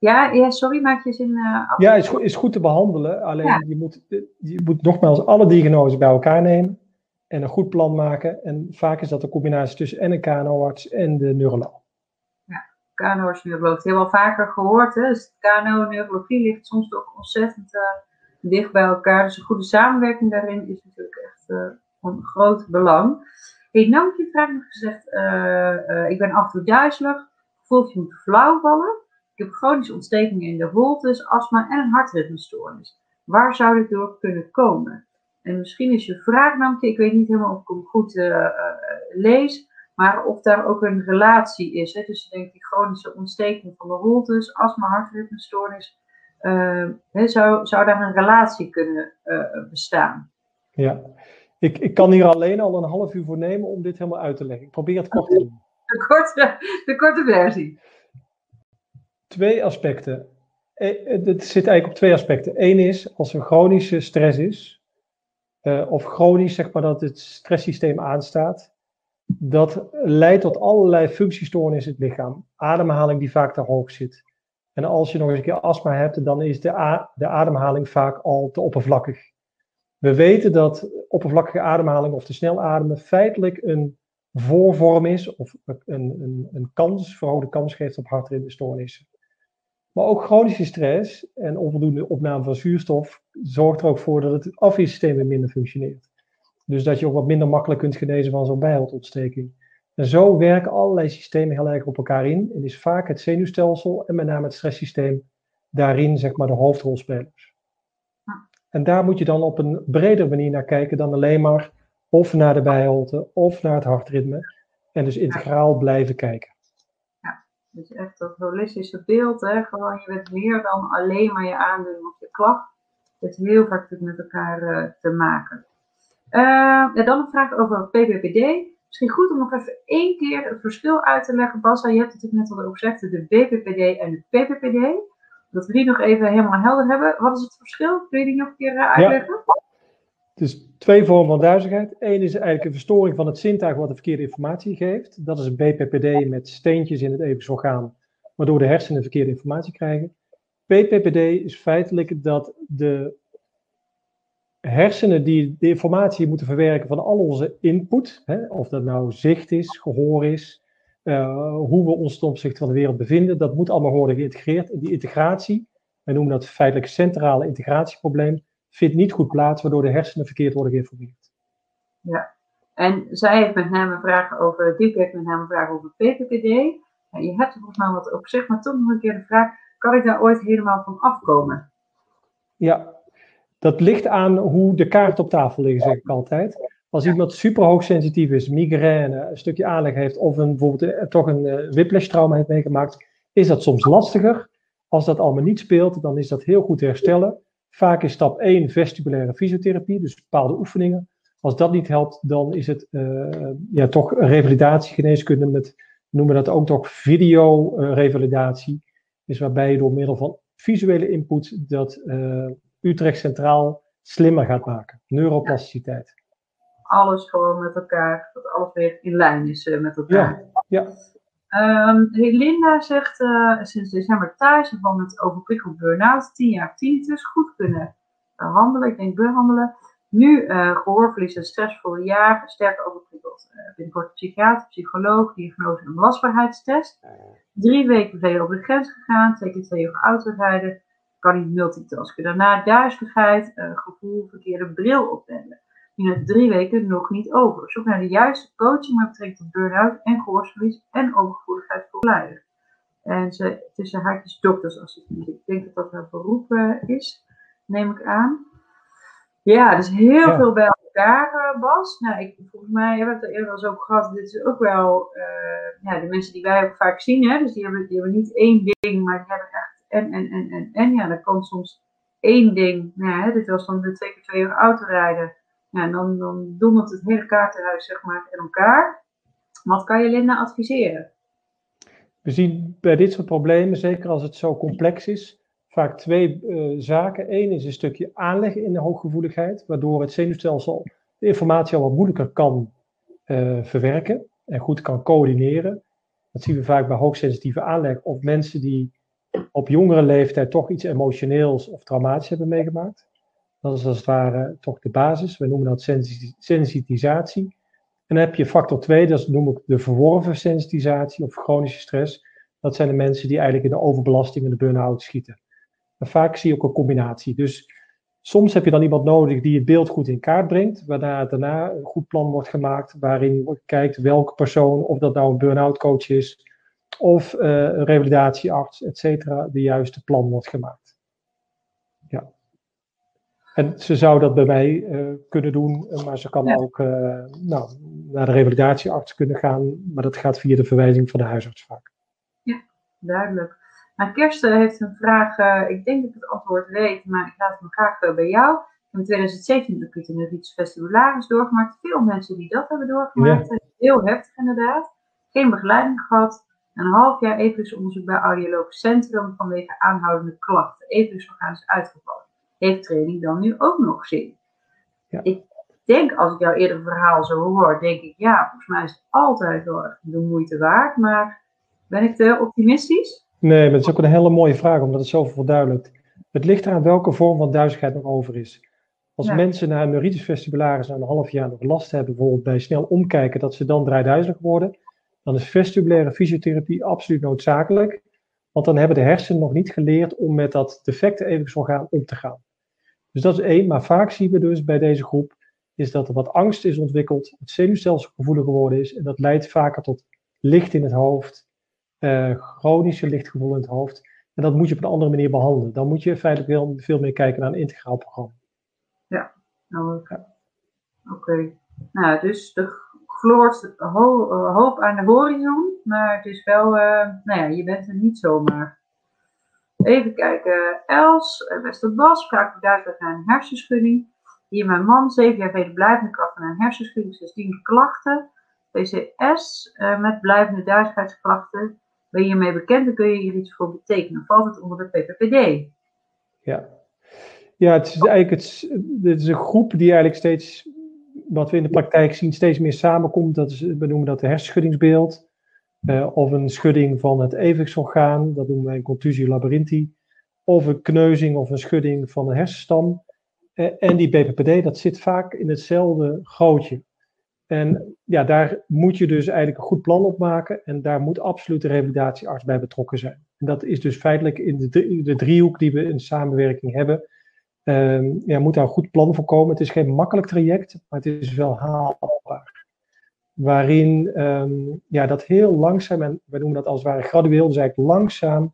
Ja, ja, sorry, maak je zin uh, Ja, is goed, is goed te behandelen. Alleen ja. je, moet, je moet nogmaals alle diagnoses bij elkaar nemen en een goed plan maken. En vaak is dat een combinatie tussen en een KNO-arts en de neuroloog. KNO-neuroloog. Dat hebben al vaker gehoord. Dus KNO-neurologie ligt soms ook ontzettend uh, dicht bij elkaar. Dus een goede samenwerking daarin is natuurlijk echt uh, van groot belang. Hey, nou heb je vraag nog gezegd, uh, ik ben af en toe duizelig, je moet flauw vallen. Ik heb chronische ontstekingen in de holtes, astma en een hartritmestoornis. Waar zou dit door kunnen komen? En misschien is je vraag ik weet niet helemaal of ik hem goed lees, maar of daar ook een relatie is. Hè? Dus denk die chronische ontsteking van de holtes, astma, hartritmestoornis. Uh, zou, zou daar een relatie kunnen uh, bestaan? Ja, ik, ik kan hier alleen al een half uur voor nemen om dit helemaal uit te leggen. Ik probeer het kort te doen. De korte, de korte versie. Twee aspecten. Het zit eigenlijk op twee aspecten. Eén is, als er chronische stress is, uh, of chronisch zeg maar dat het stresssysteem aanstaat, dat leidt tot allerlei functiestoornissen in het lichaam. Ademhaling die vaak te hoog zit. En als je nog eens een keer astma hebt, dan is de, de ademhaling vaak al te oppervlakkig. We weten dat oppervlakkige ademhaling of te snel ademen feitelijk een voorvorm is of een, een, een kans, verhoogde kans geeft op hartritmestoornissen. Maar ook chronische stress en onvoldoende opname van zuurstof zorgt er ook voor dat het afweersysteem minder functioneert. Dus dat je ook wat minder makkelijk kunt genezen van zo'n bijholteontsteking. En zo werken allerlei systemen heel erg op elkaar in. En is vaak het zenuwstelsel en met name het stresssysteem daarin zeg maar de hoofdrolspelers. En daar moet je dan op een bredere manier naar kijken dan alleen maar of naar de bijholte of naar het hartritme. En dus integraal blijven kijken. Ja, dus echt dat holistische beeld. Hè? Gewoon, je bent meer dan alleen maar je aandoening of je klacht. Het heeft heel vaak met elkaar uh, te maken. Uh, ja, dan een vraag over PPPD. Misschien goed om nog even één keer het verschil uit te leggen. Bas, je hebt het natuurlijk net al over gezegd, de BPPD en de PPPD. dat we die nog even helemaal helder hebben. Wat is het verschil? Kun je die nog een keer eh, uitleggen? Ja. Dus twee vormen van duizeligheid. Eén is eigenlijk een verstoring van het zintuig wat de verkeerde informatie geeft. Dat is een BPPD met steentjes in het episch orgaan, waardoor de hersenen verkeerde informatie krijgen. PPPD is feitelijk dat de hersenen die de informatie moeten verwerken van al onze input, hè, of dat nou zicht is, gehoor is, uh, hoe we ons ten opzichte van de wereld bevinden, dat moet allemaal worden geïntegreerd. En die integratie, wij noemen dat feitelijk centrale integratieprobleem, vindt niet goed plaats, waardoor de hersenen verkeerd worden geïnformeerd. Ja, en zij heeft met name vragen over, Diep heeft met name vragen over PPPD. En je hebt er volgens mij wat op zich, maar toch nog een keer de vraag, kan ik daar ooit helemaal van afkomen? Ja, dat ligt aan hoe de kaart op tafel liggen, zeg ik altijd. Als iemand super hoogsensitief is, migraine, een stukje aanleg heeft of een, bijvoorbeeld eh, toch een uh, whiplash-trauma heeft meegemaakt, is dat soms lastiger. Als dat allemaal niet speelt, dan is dat heel goed te herstellen. Vaak is stap 1 vestibulaire fysiotherapie, dus bepaalde oefeningen. Als dat niet helpt, dan is het uh, ja, toch revalidatiegeneeskunde met, noemen we dat ook toch videorevalidatie. is waarbij je door middel van visuele input dat Utrecht Centraal slimmer gaat maken. Neuroplasticiteit. Alles gewoon met elkaar, dat alles weer in lijn is uh, met elkaar. Ja. ja. Um, Linda zegt uh, sinds december thuis van het overprikkeld burn-out, 10 jaar tinnitus, goed kunnen behandelen. Ik denk behandelen. Nu uh, gehoorverlies en stressvolle jaar, sterk overprikkeld. Uh, binnenkort psychiater, psycholoog, diagnose en belastbaarheidstest. Drie weken geleden op de grens gegaan, twee keer twee uur autorijden kan niet multitasken. Daarna duizeligheid, gevoel, verkeerde bril opnemen. In drie weken nog niet over. Zoek naar de juiste coaching met betrekking tot burn-out en gehoorsverlies en overgevoeligheid voor leider. En ze tussen haakjes doktersassistent. Ik denk dat dat haar beroep uh, is, neem ik aan. Ja, dus heel veel bij elkaar, uh, Bas. Nou, ik, volgens mij hebben we het er eerder al zo gehad. Dit is ook wel ja, de mensen die wij ook vaak zien. Hè? Dus die hebben, die hebben niet één ding, maar die hebben echt en, en, en, en. Ja, dan kan soms één ding, nou, hè, dit was dan de twee keer twee uur autorijden. Ja, en dan, dan dondert het hele kaartenhuis zeg maar in elkaar. Wat kan je Linda adviseren? We zien bij dit soort problemen, zeker als het zo complex is, vaak twee uh, zaken. Eén is een stukje aanleggen in de hooggevoeligheid, waardoor het zenuwstelsel de informatie al wat moeilijker kan uh, verwerken en goed kan coördineren. Dat zien we vaak bij hoogsensitieve aanleg of mensen die op jongere leeftijd toch iets emotioneels of traumatisch hebben meegemaakt. Dat is als het ware toch de basis. We noemen dat sensitisatie. En dan heb je factor 2, dat noem ik de verworven sensitisatie of chronische stress. Dat zijn de mensen die eigenlijk in de overbelasting en de burn-out schieten. En vaak zie je ook een combinatie. Dus soms heb je dan iemand nodig die het beeld goed in kaart brengt, waarna daarna een goed plan wordt gemaakt, waarin je kijkt welke persoon, of dat nou een burn-out coach is, of uh, een revalidatiearts, et cetera, de juiste plan wordt gemaakt. Ja. En ze zou dat bij mij uh, kunnen doen, maar ze kan ja. ook uh, nou, naar de revalidatiearts kunnen gaan, maar dat gaat via de verwijzing van de huisarts vaak. Ja, duidelijk. Nou, Kirsten heeft een vraag, ik denk dat ik het antwoord weet, maar ik laat hem graag bij jou. In 2017 heb ik een iets vestibularis doorgemaakt. Veel mensen die dat hebben doorgemaakt. Ja. Heel heftig inderdaad. Geen begeleiding gehad een half jaar onderzoek bij Audiologisch Centrum vanwege aanhoudende klachten. Evenwichtsorgaan is uitgevallen. Heeft training dan nu ook nog zin? Ja. Ik denk, als ik jouw eerdere verhaal zo hoor, denk ik, ja, volgens mij is het altijd wel echt de moeite waard. Maar ben ik te optimistisch? Nee, maar het is ook een hele mooie vraag, omdat het zoveel verduidelijkt. Het ligt eraan welke vorm van duizigheid nog over is. Als mensen na een neuritis vestibularis na een half jaar nog last hebben, bijvoorbeeld bij snel omkijken, dat ze dan draaiduizelig worden, dan is vestibulaire fysiotherapie absoluut noodzakelijk. Want dan hebben de hersenen nog niet geleerd om met dat defecte evenwichtsorgaan om te gaan. Dus dat is één. Maar vaak zien we dus bij deze groep is dat er wat angst is ontwikkeld, het zenuwstelsel gevoeliger geworden is. En dat leidt vaker tot licht in het hoofd, uh, chronische lichtgevoel in het hoofd. En dat moet je op een andere manier behandelen. Dan moet je feitelijk veel, veel meer kijken naar een integraal programma. Ja, nou, oké. Nou, dus de gloort ho eh, hoop aan de horizon, maar het is wel, uh, nou ja, je bent er niet zomaar. Even kijken, Els, eh, beste Bas, vraagt ik duidelijk naar een hersenschudding. Hier mijn man, zeven jaar geleden blijvende klachten naar een hersenschudding, 16 klachten. PCS uh, met blijvende duizeligheidsklachten. Ben je hiermee bekend en kun je hier iets voor betekenen? Valt het onder de PPPD? Ja, ja het is eigenlijk het, het is een groep die eigenlijk steeds, wat we in de praktijk zien, steeds meer samenkomt. Dat is, we noemen dat de hersenschuddingsbeeld. Uh, of een schudding van het evenwichtsorgaan, dat noemen wij een contusie labyrinthi. Of een kneuzing of een schudding van de hersenstam. Uh, en die BPPD, dat zit vaak in hetzelfde gootje. En ja, daar moet je dus eigenlijk een goed plan op maken. En daar moet absoluut de revalidatiearts bij betrokken zijn. En dat is dus feitelijk in de, de driehoek die we in samenwerking hebben. Um, ja, moet daar een goed plan voor komen. Het is geen makkelijk traject, maar het is wel haalbaar. Waarin um, ja, dat heel langzaam, en we noemen dat als het ware gradueel, dus eigenlijk langzaam,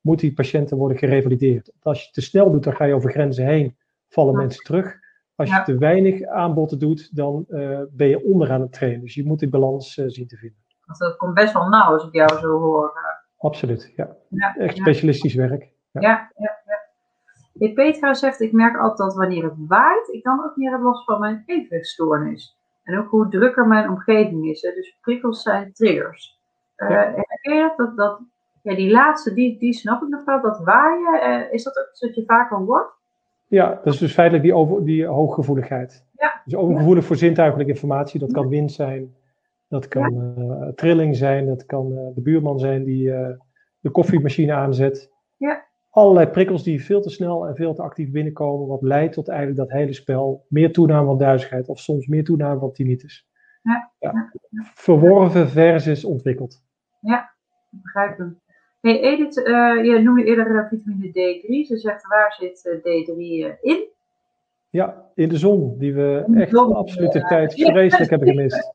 moet die patiënten worden gerevalideerd. Als je het te snel doet, dan ga je over grenzen heen, vallen mensen terug. Als je te weinig aanboden doet, dan uh, ben je onderaan het trainen. Dus je moet die balans uh, zien te vinden. Dat komt best wel nauw als ik jou zo hoor. Absoluut, ja. ja Echt specialistisch werk. Ja, ja, ja. Petra zegt, ik merk altijd dat wanneer het waait, ik dan ook meer heb last van mijn evenwichtstoornis. En ook hoe drukker mijn omgeving is. Hè. Dus prikkels zijn triggers. Uh, ja. Je dat? dat ja, die laatste, die, die snap ik nog wel. Dat waaien, is dat ook iets wat je vaker hoort? Ja, dat is dus feitelijk die, over, die hooggevoeligheid. Ja. Dus overgevoelig voor zintuigelijke informatie. Dat kan wind zijn, dat kan uh, trilling zijn, dat kan uh, de buurman zijn die uh, de koffiemachine aanzet. Ja. Allerlei prikkels die veel te snel en veel te actief binnenkomen, wat leidt tot eigenlijk dat hele spel meer toename van duizigheid of soms meer toename van tinnitus. Ja. ja. Verworven versus ontwikkeld. Ja, ik begrijp hem. Hey Edith, uh, je noemde eerder uh, vitamine D3. Ze zegt waar zit uh, D3 in? Ja, in de zon, die we echt de absolute tijd vreselijk hebben gemist. [laughs]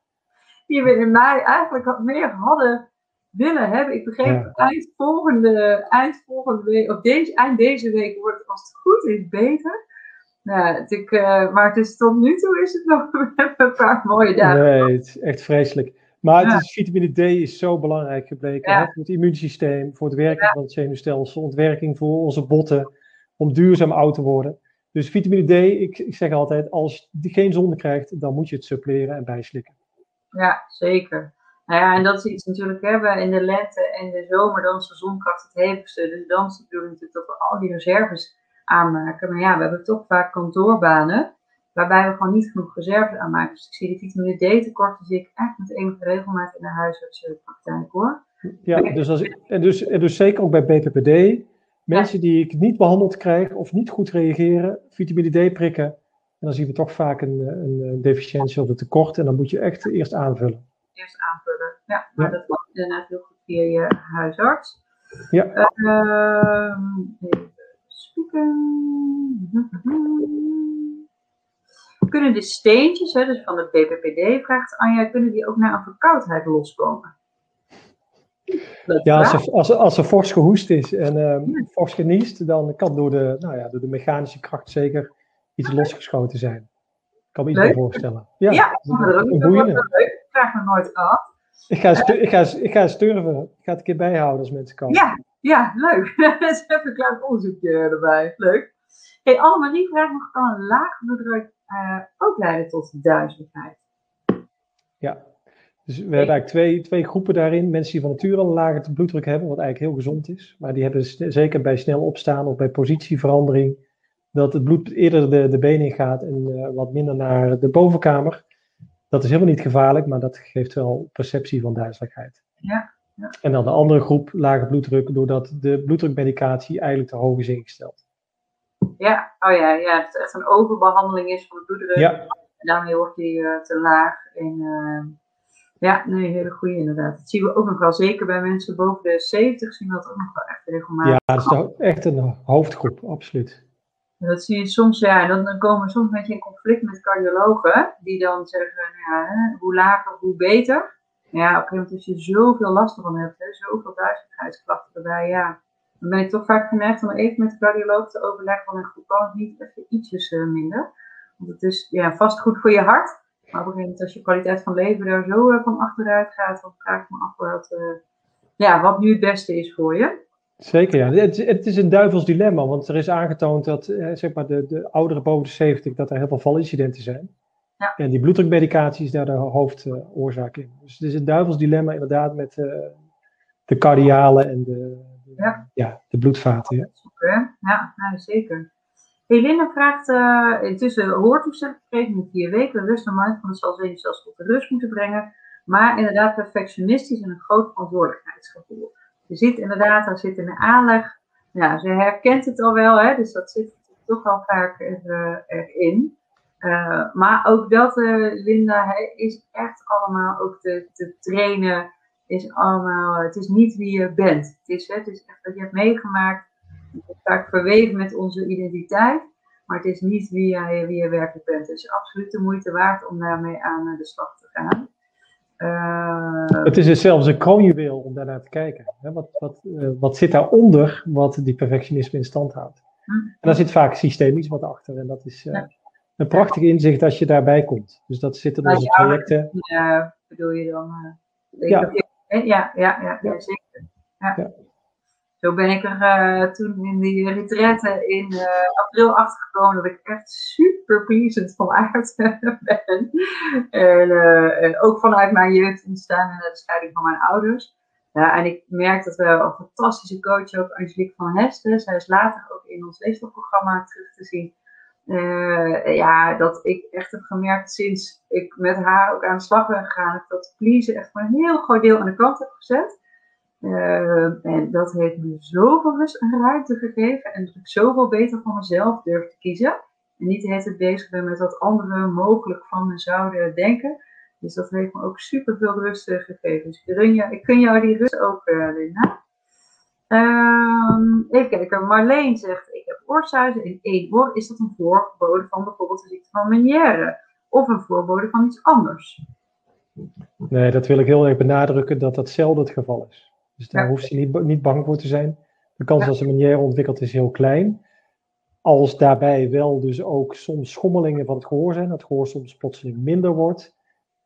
Die we in mei eigenlijk wat meer hadden willen hebben. Ik begreep ja. eind, volgende, eind volgende week, of deze, eind deze week wordt het als het goed is beter. Nou, het, ik, maar het is, tot nu toe is het [laughs] nog een paar mooie dagen. Nee, het is echt vreselijk. Maar het is, vitamine D is zo belangrijk gebleken hè, voor het immuunsysteem, voor het werken van het zenuwstelsel, ontwerking voor onze botten, om duurzaam oud te worden. Dus vitamine D, ik, ik zeg altijd, als je geen zon krijgt, dan moet je het suppleren en bijslikken. Ja, zeker. Nou ja, en dat is iets natuurlijk, hebben in de lente en de zomer, dan is de zonkracht het hevigste. Dus dan is het natuurlijk dat we al die reserves aanmaken. Maar ja, we hebben toch vaak kantoorbanen waarbij we gewoon niet genoeg reserves aanmaken. Dus ik zie de vitamine D tekorten zie ik echt met enige regelmaat in de huisartsenpraktijk hoor. Ja, dus, als en dus, en dus zeker ook bij BPPD, mensen die ik niet behandeld krijg of niet goed reageren, vitamine D prikken, en dan zien we toch vaak een, een deficiëntie of een tekort en dan moet je echt eerst aanvullen. Eerst aanvullen, ja, maar ja. dat wordt inderdaad heel goed via je huisarts. Ja. Uh, kunnen de steentjes, hè, dus van de BPPD, vraagt Anja, kunnen die ook naar een verkoudheid loskomen? Ja, als er, als, als er fors gehoest is en um, fors geniest, dan kan door de, nou ja, door de mechanische kracht zeker iets losgeschoten zijn. Ik kan me iets voorstellen. Ja, ja dat is een boeiende. leuk. Ik krijg nog nooit gehad. Ik ga, ik, ga, ik ga sturven. Ik ga het een keer bijhouden als mensen komen. Ja, ja leuk. [laughs] Dat is even een klein onderzoekje erbij. Leuk. Hey, Annemarie vraagt nog, kan een laag bloeddruk uh, ook leiden tot duizeligheid. Ja, dus we hebben eigenlijk twee, twee groepen daarin. Mensen die van nature al een lage bloeddruk hebben, wat eigenlijk heel gezond is. Maar die hebben zeker bij snel opstaan of bij positieverandering, dat het bloed eerder de, de benen gaat en uh, wat minder naar de bovenkamer. Dat is helemaal niet gevaarlijk, maar dat geeft wel perceptie van duizeligheid. Ja, ja. En dan de andere groep, lage bloeddruk, doordat de bloeddrukmedicatie eigenlijk te hoog is ingesteld. Ja, oh ja, ja, dat het echt een overbehandeling is van de bloeddruk. Ja. En daarmee wordt die uh, te laag. En uh, ja, nee, hele goede inderdaad. Dat zien we ook nog wel, zeker bij mensen boven de 70 zien we dat ook nog wel echt regelmatig. Ja, dat is echt een hoofdgroep, absoluut. Dat zie je soms, ja, dan, komen we soms een beetje in conflict met cardiologen, die dan zeggen, nou ja, hoe lager, hoe beter. Ja, op een gegeven moment als je zoveel last van hebt, hè, zoveel duizendheidsklachten erbij, ja, dan ben ik toch vaak geneigd om even met de cardioloog te overleggen van een groep kan het niet even ietsjes uh, minder. Want het is ja, vast goed voor je hart. Maar op een gegeven moment als je kwaliteit van leven daar zo uh, van achteruit gaat, dan vraag ik me af wat, uh, ja, wat nu het beste is voor je. Zeker, ja. Het, het, is een duivels dilemma, want er is aangetoond dat zeg maar de, de ouderen boven de 70, dat er heel veel valincidenten zijn. Ja. En die bloeddrukmedicatie is daar de hoofdoorzaak in. Dus het is een duivels dilemma inderdaad met de cardiale en de, ja. ja. de bloedvaten. Ja, ja nou, zeker. Helene vraagt, uh, intussen hoortoestemming gekregen in vier weken, rust en mindfulness zal ze zelfs tot de rust moeten brengen. Maar inderdaad perfectionistisch en een groot verantwoordelijkheidsgevoel. Je ziet inderdaad, daar zit een aanleg. Ja, ze herkent het al wel, hè, dus dat zit toch wel vaak er, erin. Uh, maar ook dat, uh, Linda, is echt allemaal ook te, trainen. Is allemaal, het is niet wie je bent. Het is, het is echt wat je hebt meegemaakt. Het vaak verweven met onze identiteit. Maar het is niet wie, jij, wie je werkelijk bent. Het is absoluut de moeite waard om daarmee aan de slag te gaan. Uh, het is dus zelfs een kroonjuweel om daarnaar te kijken. Wat, wat, wat zit daaronder wat die perfectionisme in stand houdt? Hm. En daar zit vaak systemisch wat achter. En dat is, een prachtig inzicht als je daarbij komt. Dus dat zit in onze projecten. Ja, bedoel je dan? Uh, ja. ja. ja, ja, ja, zeker. Ja. Zo ben ik er uh, toen in die retraite in uh, april achtergekomen dat ik echt super pleasant van aard [laughs] ben. En ook vanuit mijn jeugd ontstaan en de scheiding van mijn ouders. En ik merk dat we een fantastische coach, ook Angelique van Hesten, zij is later ook in ons leefstofprogramma terug te zien ja, dat ik echt heb gemerkt sinds ik met haar ook aan de slag ben gegaan, dat pleasen echt maar een heel groot deel aan de kant heb gezet. Uh, en dat heeft me zoveel rust en ruimte gegeven en dat ik zoveel beter voor mezelf durf te kiezen. En niet hele bezig ben met wat anderen mogelijk van me zouden denken. Dus dat heeft me ook super veel rust gegeven. Dus ik kun jou die rust ook, uh, even kijken, Marleen zegt, ik heb oorzuizen in één oor. Is dat een voorbode van bijvoorbeeld de ziekte van Meniere? Of een voorbode van iets anders? Nee, dat wil ik heel erg benadrukken, dat dat zelden het geval is. Dus daar hoeft ze niet, niet bang voor te zijn. De kans dat ze Meniere ontwikkelt is heel klein. Als daarbij wel dus ook soms schommelingen van het gehoor zijn, dat het gehoor soms plotseling minder wordt,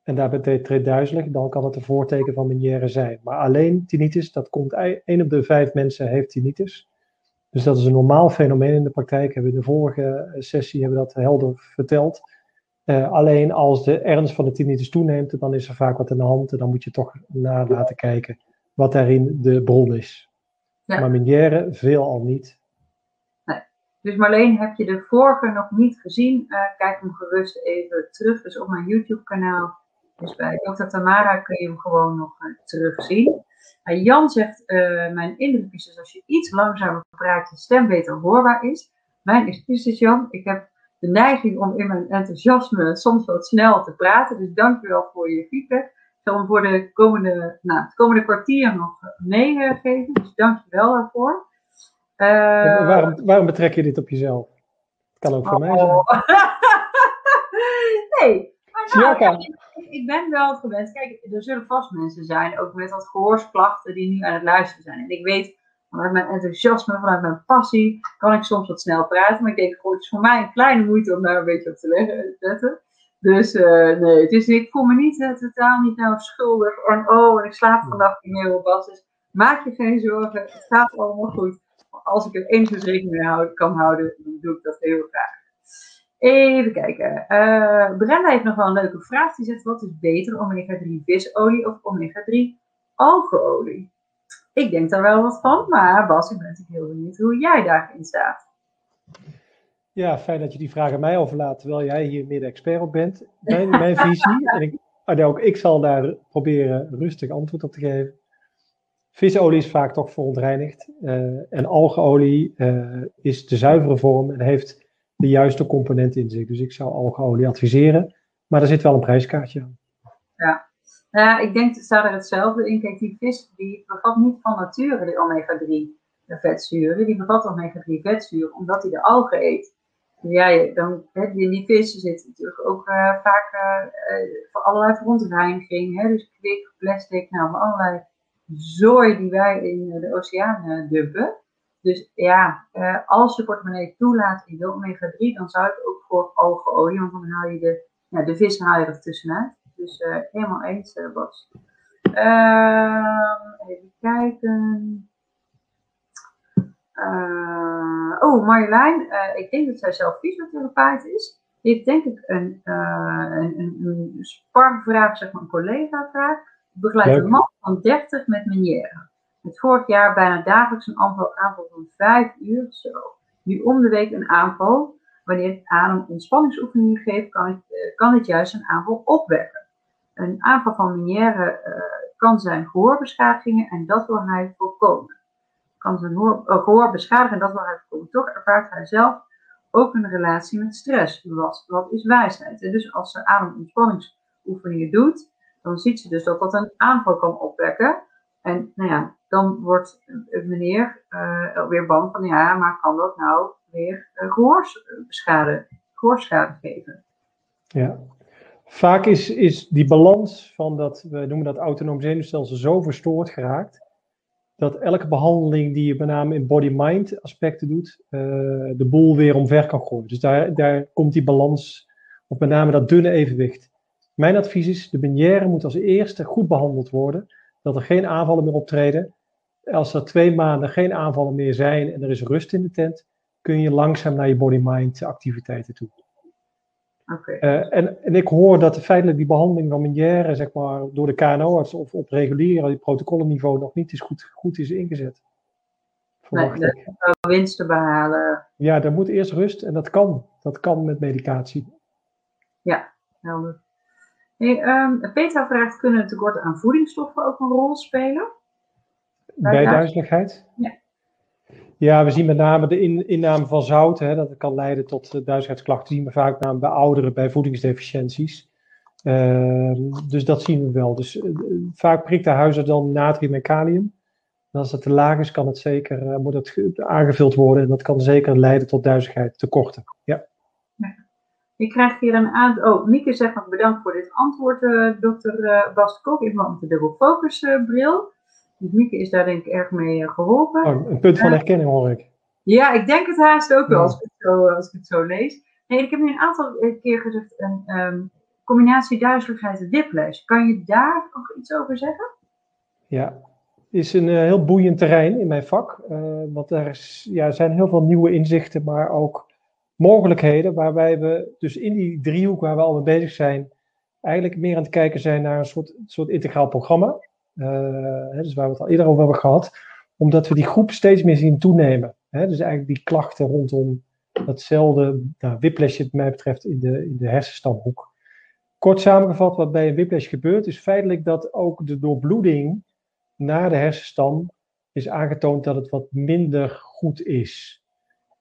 en daarbij treedt duizelig, dan kan het een voorteken van Meniere zijn. Maar alleen tinnitus, dat komt, één op de vijf mensen heeft tinnitus. Dus dat is een normaal fenomeen in de praktijk. Hebben we in de vorige eh, sessie hebben we dat helder verteld. Uh, alleen als de ernst van de tinnitus toeneemt, dan is er vaak wat aan de hand. En dan moet je toch na laten kijken wat daarin de bron is. Ja. Maar Meniere veelal niet. Nee. Dus Marleen, heb je de vorige nog niet gezien? Uh, kijk hem gerust even terug. Dus op mijn YouTube kanaal dus bij Dr. Tamara kun je hem gewoon nog uh, terugzien. Uh, Jan zegt, uh, mijn indruk is dus als je iets langzamer praat, je stem beter hoorbaar is. Mijn excuses Jan, ik heb de neiging om in mijn enthousiasme soms wat snel te praten. Dus dankjewel voor je feedback. Zal hem voor de komende, nou, het komende kwartier nog meegeven. Dus dankjewel daarvoor. waarom, waarom betrek je dit op jezelf? Het kan ook voor mij zijn. Oh. [laughs] nee, nou, ik, ben wel gewend. Kijk, er zullen vast mensen zijn, ook met wat gehoorsklachten, die nu aan het luisteren zijn. En ik weet, vanuit mijn enthousiasme, vanuit mijn passie, kan ik soms wat snel praten. Maar ik denk, goh, het is voor mij een kleine moeite om daar een beetje op te letten. Dus uh, nee, het is, ik voel me niet, uh, totaal niet nou schuldig. En, oh, en ik slaap vannacht niet meer op. Dus maak je geen zorgen, het gaat allemaal goed. Als ik er enigszins rekening mee kan houden, dan doe ik dat heel graag. Even kijken. Uh, Brenda heeft nog wel een leuke vraag. Die zegt, wat is beter, omega-3 visolie of omega-3 algeolie? Ik denk daar wel wat van, maar Bas, ik ben natuurlijk heel benieuwd hoe jij daarin staat. Ja, fijn dat je die vraag aan mij overlaat, terwijl jij hier meer de expert op bent. Mijn, mijn [laughs] visie, en ik, ook ik zal daar proberen rustig antwoord op te geven. Visolie is vaak toch verontreinigd uh, en algeolie uh, is de zuivere vorm en heeft de juiste component in zich. Dus ik zou algeolie adviseren, maar er zit wel een prijskaartje aan. Ja, ja ik denk, staat er hetzelfde in. Kijk, die vis die bevat niet van nature de omega-3 vetzuren. Die bevat omega-3 vetzuren omdat hij de algen eet. Ja, dan, in die vissen zit natuurlijk ook uh, vaak uh, voor allerlei verontreiniging. Dus kwik, plastic, nou, allerlei zooi die wij in de oceaan dumpen. Dus ja, als je portemonnee toelaat in de omega-3, dan zou ik ook voor algeolie, want dan haal je de, ja, de vis haal je er tussenuit. Dus helemaal eens, Bas. Ehm, even kijken. Oh, Marjolein, ik denk dat zij zelf fysiotherapeut is. Die heeft denk ik een, een, een, een sparvraag, zeg maar een collega-vraag. Begeleid een man van 30 met meniere. Het vorig jaar bijna dagelijks een aanval, aanval van 5 uur. Zo. Nu om de week een aanval. Wanneer het adem ontspanningsoefeningen geeft, kan het, uh, kan het juist een aanval opwekken. Een aanval van Meniere uh, kan zijn gehoorbeschadigingen en dat wil hij voorkomen. Kan zijn gehoor, uh, gehoor beschadigen en dat wil hij voorkomen. Toch ervaart hij zelf ook een relatie met stress. Wat, wat is wijsheid? En dus als ze ademontspanningsoefeningen doet, dan ziet ze dus dat dat een aanval kan opwekken. En nou ja, dan wordt meneer uh, weer bang van ja, maar kan dat nou weer uh, gehoorschade geven? Ja. Vaak is, is die balans van dat, we noemen dat autonoom zenuwstelsel, zo verstoord geraakt, dat elke behandeling die je met name in body-mind aspecten doet, uh, de boel weer omver kan gooien. Dus daar, daar komt die balans, of met name dat dunne evenwicht. Mijn advies is, de benière moet als eerste goed behandeld worden, dat er geen aanvallen meer optreden. Als er twee maanden geen aanvallen meer zijn en er is rust in de tent, kun je langzaam naar je body-mind activiteiten toe. Okay. Uh, en, en ik hoor dat feitelijk die behandeling van Meniere, zeg maar, door de KNO-arts of op reguliere protocollenniveau nog niet is goed, goed is ingezet. Nee, de, winst te behalen. Ja, daar moet eerst rust en dat kan. Dat kan met medicatie. Ja, helder. Hey, um, Petra vraagt, kunnen een tekort aan voedingsstoffen ook een rol spelen? Bij, Bij duizeligheid? Ja. Ja, we zien met name de in, inname van zout. Hè, dat kan leiden tot uh, duizeligheidsklachten. zien we vaak name bij ouderen bij voedingsdeficiënties. Uh, dus dat zien we wel. Dus uh, vaak prikt de huisarts dan natrium en kalium. En als dat te laag is, kan het zeker, moet het aangevuld worden. En dat kan zeker leiden tot duizeligheid, tekorten. Ja. Ik krijg hier een aantal. Oh, Mieke zegt nog bedankt voor dit antwoord, dokter Bas Kok, in verband met de dubbel focus bril. Dus Mieke is daar denk ik erg mee geholpen. Oh, een punt van herkenning hoor ik. Ja, ik denk het haast ook wel als ik het zo, als ik het zo lees. Nee, ik heb nu een aantal keer gezegd een um, combinatie duizeligheid en whiplash. Kan je daar nog iets over zeggen? Ja, is een uh, heel boeiend terrein in mijn vak. Uh, want er is, ja, zijn heel veel nieuwe inzichten, maar ook mogelijkheden waarbij we dus in die driehoek waar we al mee bezig zijn, eigenlijk meer aan het kijken zijn naar een soort, soort integraal programma. Uh, dus waar we het al eerder over hebben gehad, omdat we die groep steeds meer zien toenemen. Hè? Dus eigenlijk die klachten rondom datzelfde nou, whiplash, wat mij betreft, in de, in de hersenstamhoek. Kort samengevat, wat bij een whiplash gebeurt, is feitelijk dat ook de doorbloeding naar de hersenstam is aangetoond dat het wat minder goed is.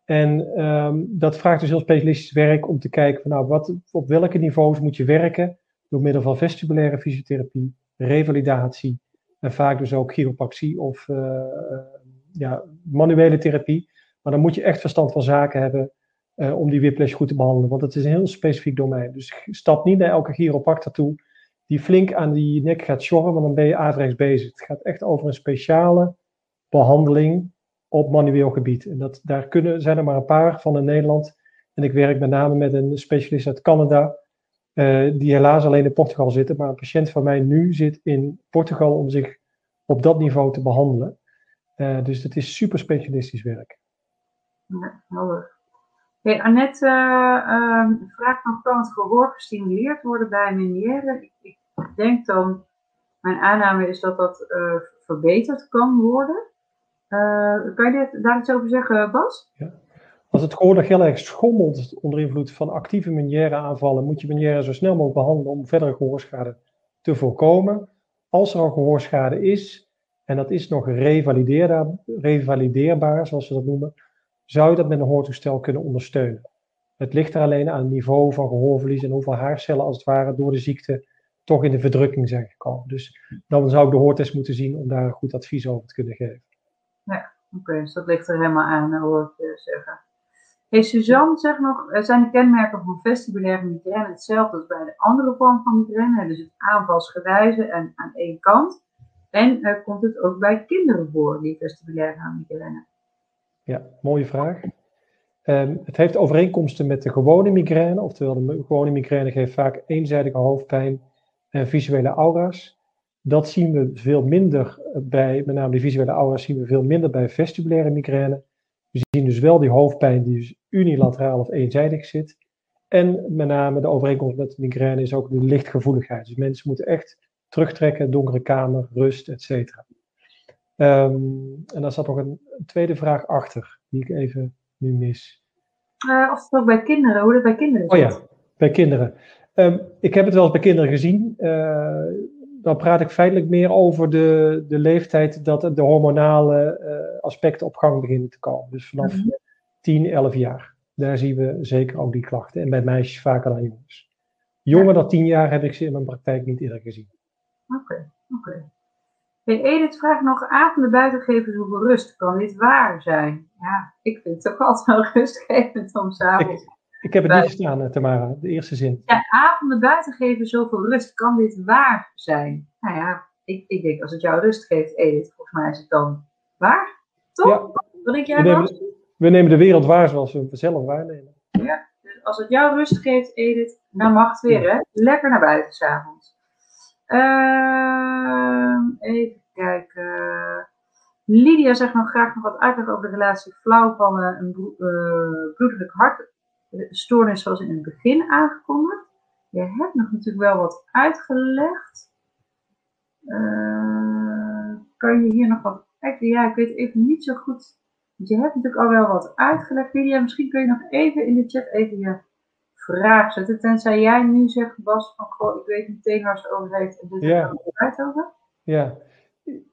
En um, dat vraagt dus heel specialistisch werk om te kijken van nou, wat, op welke niveaus moet je werken door middel van vestibulaire fysiotherapie, revalidatie en vaak dus ook chiropractie of uh, ja, manuele therapie. Maar dan moet je echt verstand van zaken hebben uh, om die whiplash goed te behandelen. Want het is een heel specifiek domein. Dus stap niet naar elke chiropractor toe die flink aan die nek gaat sjorren, want dan ben je averechts bezig. Het gaat echt over een speciale behandeling op manueel gebied. En dat, daar kunnen, zijn er maar een paar van in Nederland. En ik werk met name met een specialist uit Canada, die helaas alleen in Portugal zitten. Maar een patiënt van mij nu zit in Portugal om zich op dat niveau te behandelen. Uh, dus het is super specialistisch werk. Ja, helder. Hey, Annette uh, um, vraagt nog, kan het gehoor gestimuleerd worden bij meniere? Ik, ik, denk dan, mijn aanname is dat dat verbeterd kan worden. kan je dit, daar iets over zeggen, Bas? Ja. Als het gehoor nog heel erg schommelt onder invloed van actieve meniere aanvallen, moet je meniere zo snel mogelijk behandelen om verdere gehoorschade te voorkomen. Als er al gehoorschade is, en dat is nog revalideerbaar, revalideerbaar zoals we dat noemen, zou je dat met een hoortoestel kunnen ondersteunen. Het ligt er alleen aan het niveau van gehoorverlies en hoeveel haarcellen als het ware door de ziekte toch in de verdrukking zijn gekomen. Dus dan zou ik de hoortest moeten zien om daar goed advies over te kunnen geven. Ja, oké, dus dat ligt er helemaal aan, hoor ik zeggen. Hey, Suzanne zegt nog, zijn de kenmerken van vestibulaire migraine hetzelfde als bij de andere vorm van migraine? Dus het aanvalsgewijze en aan één kant. En uh, komt het ook bij kinderen voor, die vestibulaire migraine? Ja, mooie vraag. Um, het heeft overeenkomsten met de gewone migraine, oftewel de gewone migraine geeft vaak eenzijdige hoofdpijn en visuele aura's. Dat zien we veel minder bij, met name die visuele aura's zien we veel minder bij vestibulaire migraine. We zien dus wel die hoofdpijn die dus unilateraal of eenzijdig zit. En met name de overeenkomst met migraine is ook de lichtgevoeligheid. Dus mensen moeten echt terugtrekken, donkere kamer, rust, etc. Ehm, en daar zat nog een, tweede vraag achter, die ik even nu mis. Uh, of het ook bij kinderen, hoe het bij kinderen is. Oh ja, bij kinderen. Ehm, ik heb het wel eens bij kinderen gezien. Uh, dan praat ik feitelijk meer over de, de leeftijd dat de hormonale uh, aspecten op gang beginnen te komen. Dus vanaf mm 10, 11 jaar. Daar zien we zeker ook die klachten. En bij meisjes vaker dan jongens. Jonger dan 10 jaar heb ik ze in mijn praktijk niet eerder gezien. Oké, oké. Hey Edith vraagt nog, avonden buiten geven zoveel rust. Kan dit waar zijn? Ja, ik vind het ook altijd wel [laughs] rustgevend om s'avonds... Ik, heb het niet gestaan, eh, Tamara, de eerste zin. Ja, avonden buiten geven zoveel rust. Kan dit waar zijn? Nou ja, ik, ik denk als het jou rust geeft, Edith, volgens mij is het dan waar. Toch? Ja. Wat denk jij dan? We nemen de wereld waar zoals we het zelf waarnemen. Ja, dus als het jou rust geeft, Edith, dan mag het weer, hè? Lekker naar buiten s'avonds. Uh, even kijken. Lydia zegt nog graag nog wat uitleg over de relatie flauwvallen en uh, bloedelijk hartstoornis zoals in het begin aangekondigd. Je hebt nog natuurlijk wel wat uitgelegd. Uh, kan je hier nog wat... Ja, ik weet even niet zo goed je hebt natuurlijk al wel wat uitgelegd, Lydia. Misschien kun je nog even in de chat even je vraag zetten. Tenzij jij nu zegt, Bas, van goh, ik weet meteen waar ze over heeft en dit ja. over. Ja.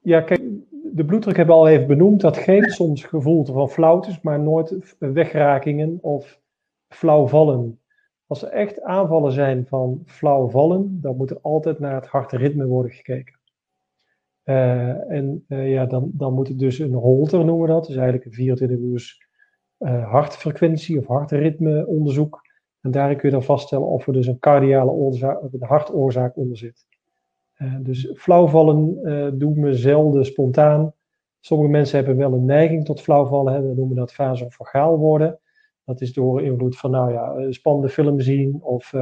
ja, kijk, de bloeddruk hebben we al even benoemd. Dat geeft soms gevoel van flauwtes, maar nooit wegrakingen of flauw vallen. Als er echt aanvallen zijn van flauw vallen, dan moet er altijd naar het hartritme worden gekeken. Uh, en uh, ja, dan, dan moet het dus een holter noemen we dat. Dus eigenlijk een 24 uur uh, hartfrequentie of hartritme onderzoek. En daarin kun je dan vaststellen of er dus een cardiale oorzaak of een hartoorzaak onder zit. dus flauwvallen doen we zelden spontaan. Sommige mensen hebben wel een neiging tot flauwvallen. Hè. We noemen dat vasofagaal worden. Dat is door invloed van nou ja, spannende film zien of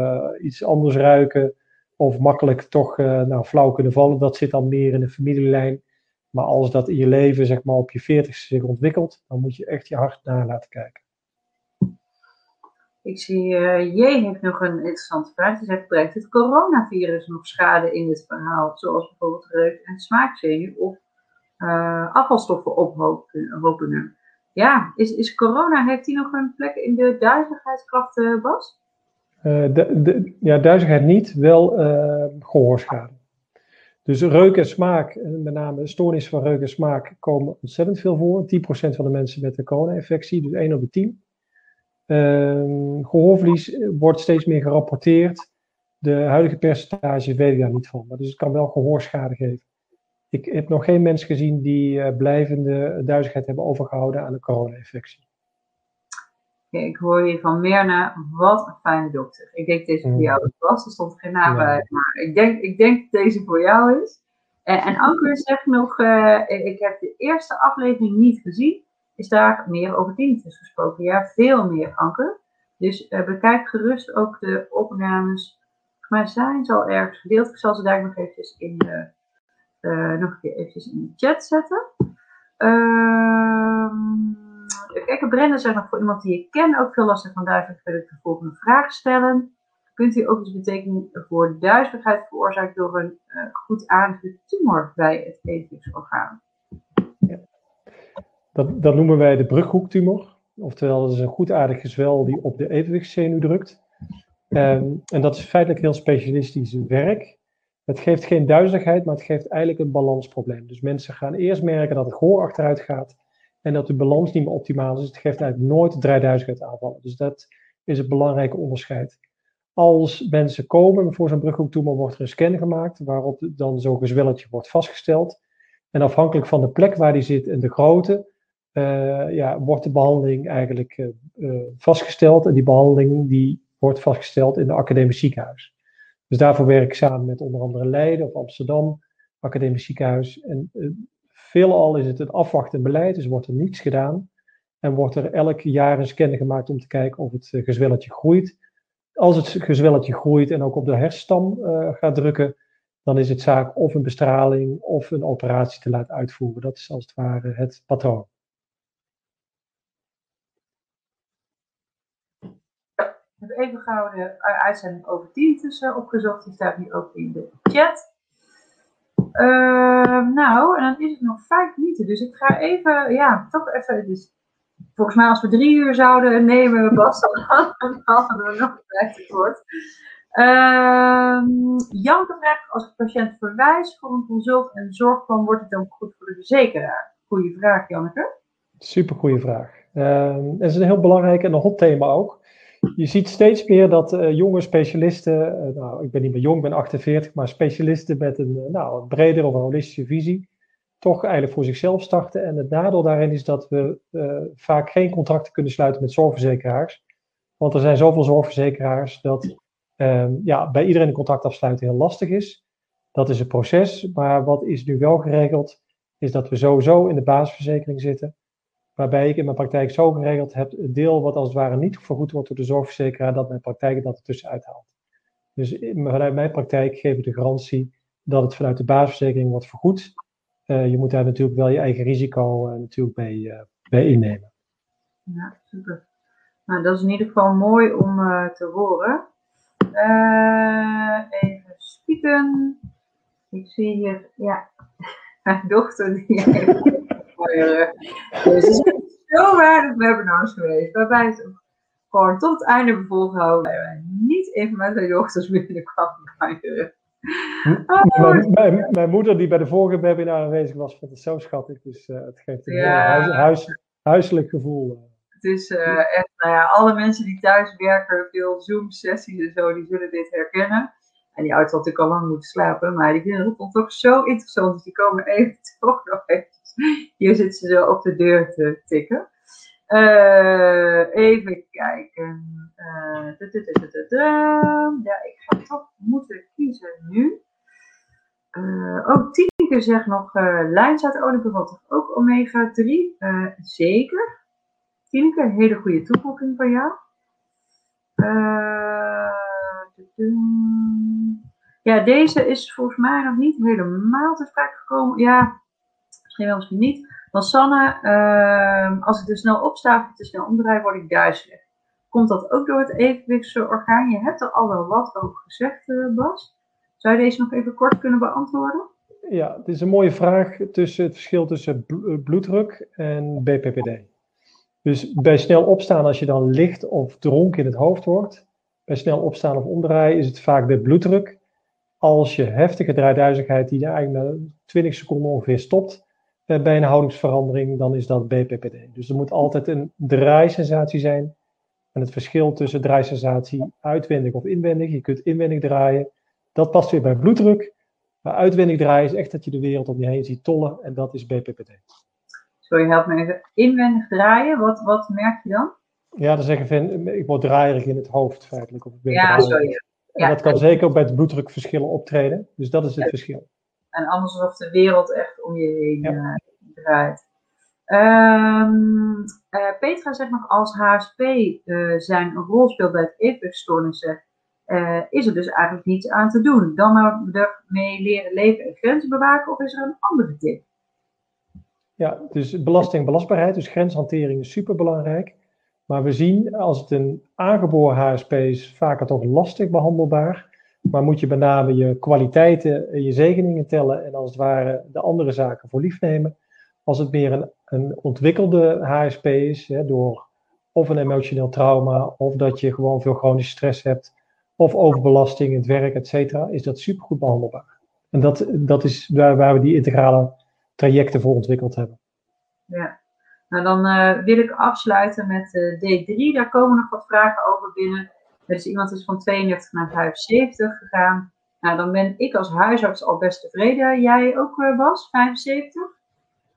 iets anders ruiken of makkelijk toch uh, nou, flauw kunnen vallen. Dat zit dan meer in de familielijn. Maar als dat in je leven zeg maar, op je veertigste zich ontwikkelt, dan moet je echt je hart na laten kijken. Ik zie, uh, J heeft nog een interessante vraag. Hij zegt, brengt het coronavirus nog schade in dit verhaal? Zoals bijvoorbeeld reuk- en smaakzenuw of afvalstoffen ophopingen? Ja, is, is corona, heeft hij nog een plek in de duizeligheidsklachten, Bas? Uh, de, de, ja, duizigheid niet, wel uh, gehoorschade. Dus reuk en smaak, met name stoornis van reuk en smaak, komen ontzettend veel voor. 10% van de mensen met de corona-infectie, dus 1 op de 10. Uh, ehm, gehoorverlies wordt steeds meer gerapporteerd. De huidige percentage weet ik daar niet van, maar dus het kan wel gehoorschade geven. Ik heb nog geen mensen gezien die uh, blijvende duizigheid hebben overgehouden aan een corona-infectie ik hoor hier van Mirna, wat een fijne dokter. Ik denk deze voor mm. jou was, er stond geen naam bij, maar ik denk, ik denk dat deze voor jou is. En, en Anker zegt nog, uh, ik heb de eerste aflevering niet gezien. Is daar meer over tinnitus gesproken? Ja, veel meer, Anker. Dus uh, bekijk gerust ook de opnames. Maar zijn ze al ergens gedeeld. Ik zal ze daar nog eventjes in de, uh, nog een keer eventjes in de chat zetten. Ehm Kijk, Brenda zegt nog voor iemand die ik ken ook veel lastig van duizelig wil ik de volgende vraag stellen. Kunt u ook iets betekenen voor duizeligheid veroorzaakt door een uh, goed aardige tumor bij het evenwichtsorgaan? Ja. Dat, dat noemen wij de brughoektumor. Oftewel, dat is een goedaardig gezwel die op de evenwichtszenuw drukt. Um, en dat is feitelijk heel specialistisch werk. Het geeft geen duizeligheid, maar het geeft eigenlijk een balansprobleem. Dus mensen gaan eerst merken dat het gehoor achteruit gaat en dat de balans niet meer optimaal is. Het geeft eigenlijk nooit draaiduizigheid aanvallen. Dus dat is het belangrijke onderscheid. Als mensen komen voor zo'n brughoektumor, wordt er een scan gemaakt waarop dan zo'n gezwelletje wordt vastgesteld. En afhankelijk van de plek waar die zit en de grootte, uh, ja, wordt de behandeling eigenlijk uh, uh, vastgesteld. En die behandeling die wordt vastgesteld in de academisch ziekenhuis. Dus daarvoor werk ik samen met onder andere Leiden of Amsterdam, academisch ziekenhuis. En veelal is het een afwachtend beleid, dus wordt er niets gedaan. En wordt er elk jaar een scan gemaakt om te kijken of het eh, gezwelletje groeit. Als het gezwelletje groeit en ook op de hersenstam uh, gaat drukken, dan is het zaak of een bestraling of een operatie te laten uitvoeren. Dat is als het ware het patroon. Ik heb even de uitzending over tinnitus opgezocht. Die staat nu ook in de chat. Uh, nou, en dan is het nog vijf minuten. Dus ik ga even, ja, toch even. Dus volgens mij als we drie uur zouden nemen, Bas, dan hadden we nog vijftig kort. Uh, vraagt, als ik patiënt verwijs voor een consult en zorgplan, wordt het dan goed voor de verzekeraar? Goeie vraag, Janneke. Super goede vraag. Uh, dat is een heel belangrijk en een hot thema ook. Je ziet steeds meer dat uh, jonge specialisten, uh, nou ik ben niet meer jong, ik ben 48, maar specialisten met een, uh, nou, een bredere of een holistische visie, toch eigenlijk voor zichzelf starten. En het nadeel daarin is dat we vaak geen contracten kunnen sluiten met zorgverzekeraars. Want er zijn zoveel zorgverzekeraars dat ehm, ja, bij iedereen een contract afsluiten heel lastig is. Dat is een proces, maar wat is nu wel geregeld, is dat we sowieso in de basisverzekering zitten waarbij ik in mijn praktijk zo geregeld heb, het deel wat als het ware niet vergoed wordt door de zorgverzekeraar, dat mijn praktijk dat ertussen uithaalt. Dus vanuit mijn praktijk geef ik de garantie dat het vanuit de basisverzekering wordt vergoed. Uh, je moet daar natuurlijk wel je eigen risico uh, natuurlijk bij, uh, bij innemen. Ja, super. Nou, dat is in ieder geval mooi om te horen. even spieken. Ik zie hier, ja, [laughs] mijn dochter die heeft dus het is zo weinig webinars geweest. Waarbij het gewoon tot het einde hebben volgehouden. Wij niet even met de dochters binnenkwam kanjeren. Oh, mijn, mijn, mijn, moeder, die bij de vorige webinar aanwezig was, vond het zo schattig. Dus uh, het geeft een ja. huis, huis, huiselijk gevoel. Eh. Het is uh, echt, nou ja, alle mensen die thuis werken, veel Zoom-sessies en zo, die zullen dit herkennen. En die ouders had natuurlijk al lang moeten slapen, maar die vinden het toch zo interessant. Dus die komen even toch nog even hier zit ze zo op de deur te tikken. Uh, even kijken. Uh, ja, ik ga toch moeten kiezen nu. Uh, oh, Tineke zegt nog lijnzaadolie toch ook omega 3? Uh, zeker. Tineke, een hele goede toevoeging van jou. ja, deze is volgens mij nog niet helemaal te sprake gekomen. Ja, misschien wel, misschien niet. Dan Sanne, uh, als ik te snel opsta of te snel omdraai, word ik duizelig. Komt dat ook door het evenwichtsorgaan? Je hebt er al wel wat over gezegd, uh, Bas. Zou je deze nog even kort kunnen beantwoorden? Ja, het is een mooie vraag tussen het verschil tussen eh, bloeddruk en BPPD. Dus bij snel opstaan, als je dan licht of dronken in het hoofd wordt, bij snel opstaan of omdraaien, is het vaak de bloeddruk. Als je heftige draaiduizigheid, die eigenlijk na 20 seconden ongeveer stopt, eh, bij een houdingsverandering, dan is dat BPPD. Dus er moet altijd een draaisensatie zijn. En het verschil tussen draaisensatie uitwendig of inwendig, je kunt inwendig draaien, dat past weer bij bloeddruk. Maar uitwendig draaien is echt dat je de wereld om je heen ziet tollen en dat is BPPD. Sorry, help me even. Inwendig draaien, wat, wat merk je dan? Ja, dan zeggen ik word draaierig in het hoofd feitelijk. Of ik ja, sorry. En dat kan zeker ook bij het bloeddrukverschillen optreden. Dus dat is het verschil. En anders alsof de wereld echt om je heen ja. uh, draait. Um, uh, Petra zegt nog, als HSP uh, eh, zijn rol speelt bij het evenwichtstoornissen, is er dus eigenlijk niets aan te doen. Dan maar ermee leren leven en grenzen bewaken, of is er een andere tip? Ja, dus belasting belastbaarheid, dus grenshantering is superbelangrijk. Maar we zien als het een aangeboren HSP is, vaak toch lastig behandelbaar. Maar moet je met name je kwaliteiten en je zegeningen tellen en als het ware de andere zaken voor lief nemen. Als het meer een, een ontwikkelde HSP is, hè, door of een emotioneel trauma, of dat je gewoon veel chronische stress hebt, of overbelasting in het werk, et cetera, is dat supergoed behandelbaar. En dat, dat is waar, waar we die integrale trajecten voor ontwikkeld hebben. Ja, nou dan uh, wil ik afsluiten met uh, D3. Daar komen nog wat vragen over binnen. Dus iemand is van 32 naar 75 gegaan. Nou, dan ben ik als huisarts al best tevreden. Jij ook, uh, Bas, 75?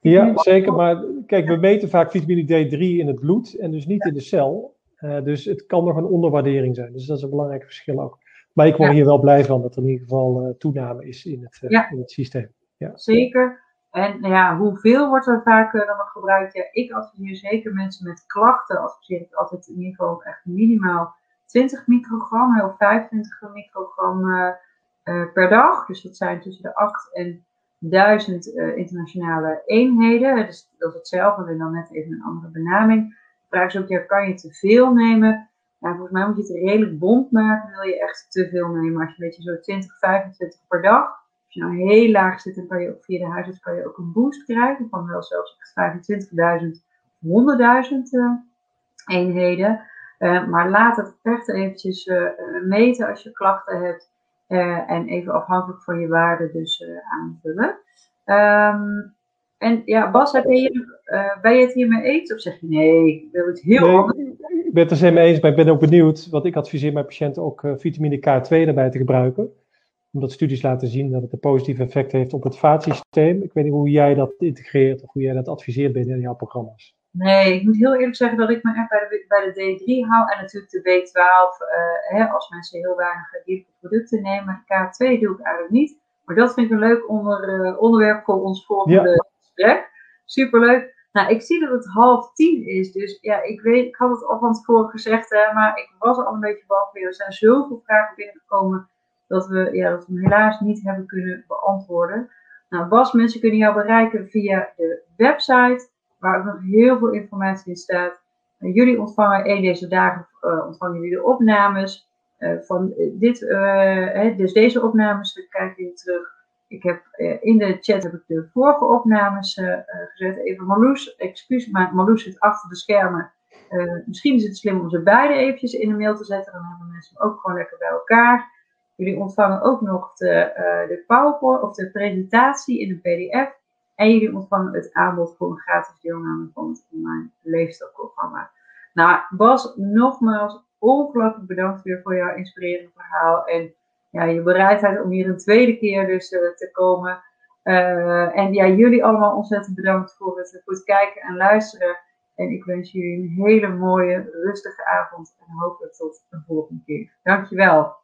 Ja, zeker. Maar kijk, we meten vaak vitamine D3 in het bloed en dus niet in de cel. Uh, dus het kan nog een onderwaardering zijn. Dus dat is een belangrijk verschil ook. Maar ik word hier wel blij van dat er in ieder geval uh, toename is in het, in het systeem. Ja. Zeker. En nou ja, hoeveel wordt er vaak dan nog gebruikt? Ja, ik adviseer zeker mensen met klachten, adviseer ik altijd in ieder geval echt minimaal 20 microgram, heel 25 microgram uh, uh, per dag. Dus dat zijn tussen de 8 en 1000 uh, internationale eenheden. Dus dat is hetzelfde, alleen dan net even een andere benaming. De vraag is ook, ja, kan je te veel nemen? Nou, volgens mij moet je het redelijk bond maken. Wil je echt te veel nemen? Als je een beetje zo 20, 25 per dag. Als je nou heel laag zit, dan kan je ook via de huisarts kan je ook een boost krijgen van wel zelfs 25.000, 100.000 eenheden. Maar laat het echt eventjes meten als je klachten hebt. en even afhankelijk van je waarde dus aanvullen. Um, en ja, Bas, heb je, ben je het hiermee eens? Of zeg je nee, ik wil het heel nee, anders? Ik ben het er zeker mee eens, maar ik ben ook benieuwd. Want ik adviseer mijn patiënten ook vitamine K2 erbij te gebruiken. Omdat studies laten zien dat het een positief effect heeft op het vaatsysteem. Ik weet niet hoe jij dat integreert of hoe jij dat adviseert binnen jouw programma's. Nee, ik moet heel eerlijk zeggen dat ik me echt bij de, bij de D3 hou. En natuurlijk de B12, uh, hè, als mensen heel weinig dierlijke producten nemen. K2 doe ik eigenlijk niet. Maar dat vind ik een leuk onder, onderwerp voor ons volgende gesprek. Superleuk. Nou, ik zie dat het half tien is. Dus ja, ik weet, ik had het al van tevoren gezegd, hè, maar ik was al een beetje bang voor. Er zijn zoveel vragen binnengekomen dat we, ja, dat we hem helaas niet hebben kunnen beantwoorden. Nou, Bas, mensen kunnen jou bereiken via de website, waar ook nog heel veel informatie in staat. jullie ontvangen een deze dagen uh, ontvangen jullie de opnames. Uh, van dit, uh, dus deze opnames kijken jullie terug. Ik heb in de chat heb ik de vorige opnames gezet. Even Marloes, excuus, maar Marloes zit achter de schermen. misschien is het slim om ze beide eventjes in de mail te zetten. Dan hebben mensen hem ook gewoon lekker bij elkaar. Jullie ontvangen ook nog de, de PowerPoint of de presentatie in een PDF. En jullie ontvangen het aanbod voor een gratis deelname van het online leefstijlprogramma. Nou, Bas, nogmaals ongelooflijk bedankt weer voor jouw inspirerende verhaal. En ja, je bereidheid om hier een tweede keer dus uh, te komen. Uh, en ja, jullie allemaal ontzettend bedankt voor het, voor het kijken en luisteren. En ik wens jullie een hele mooie, rustige avond en hopelijk tot een volgende keer. Dankjewel.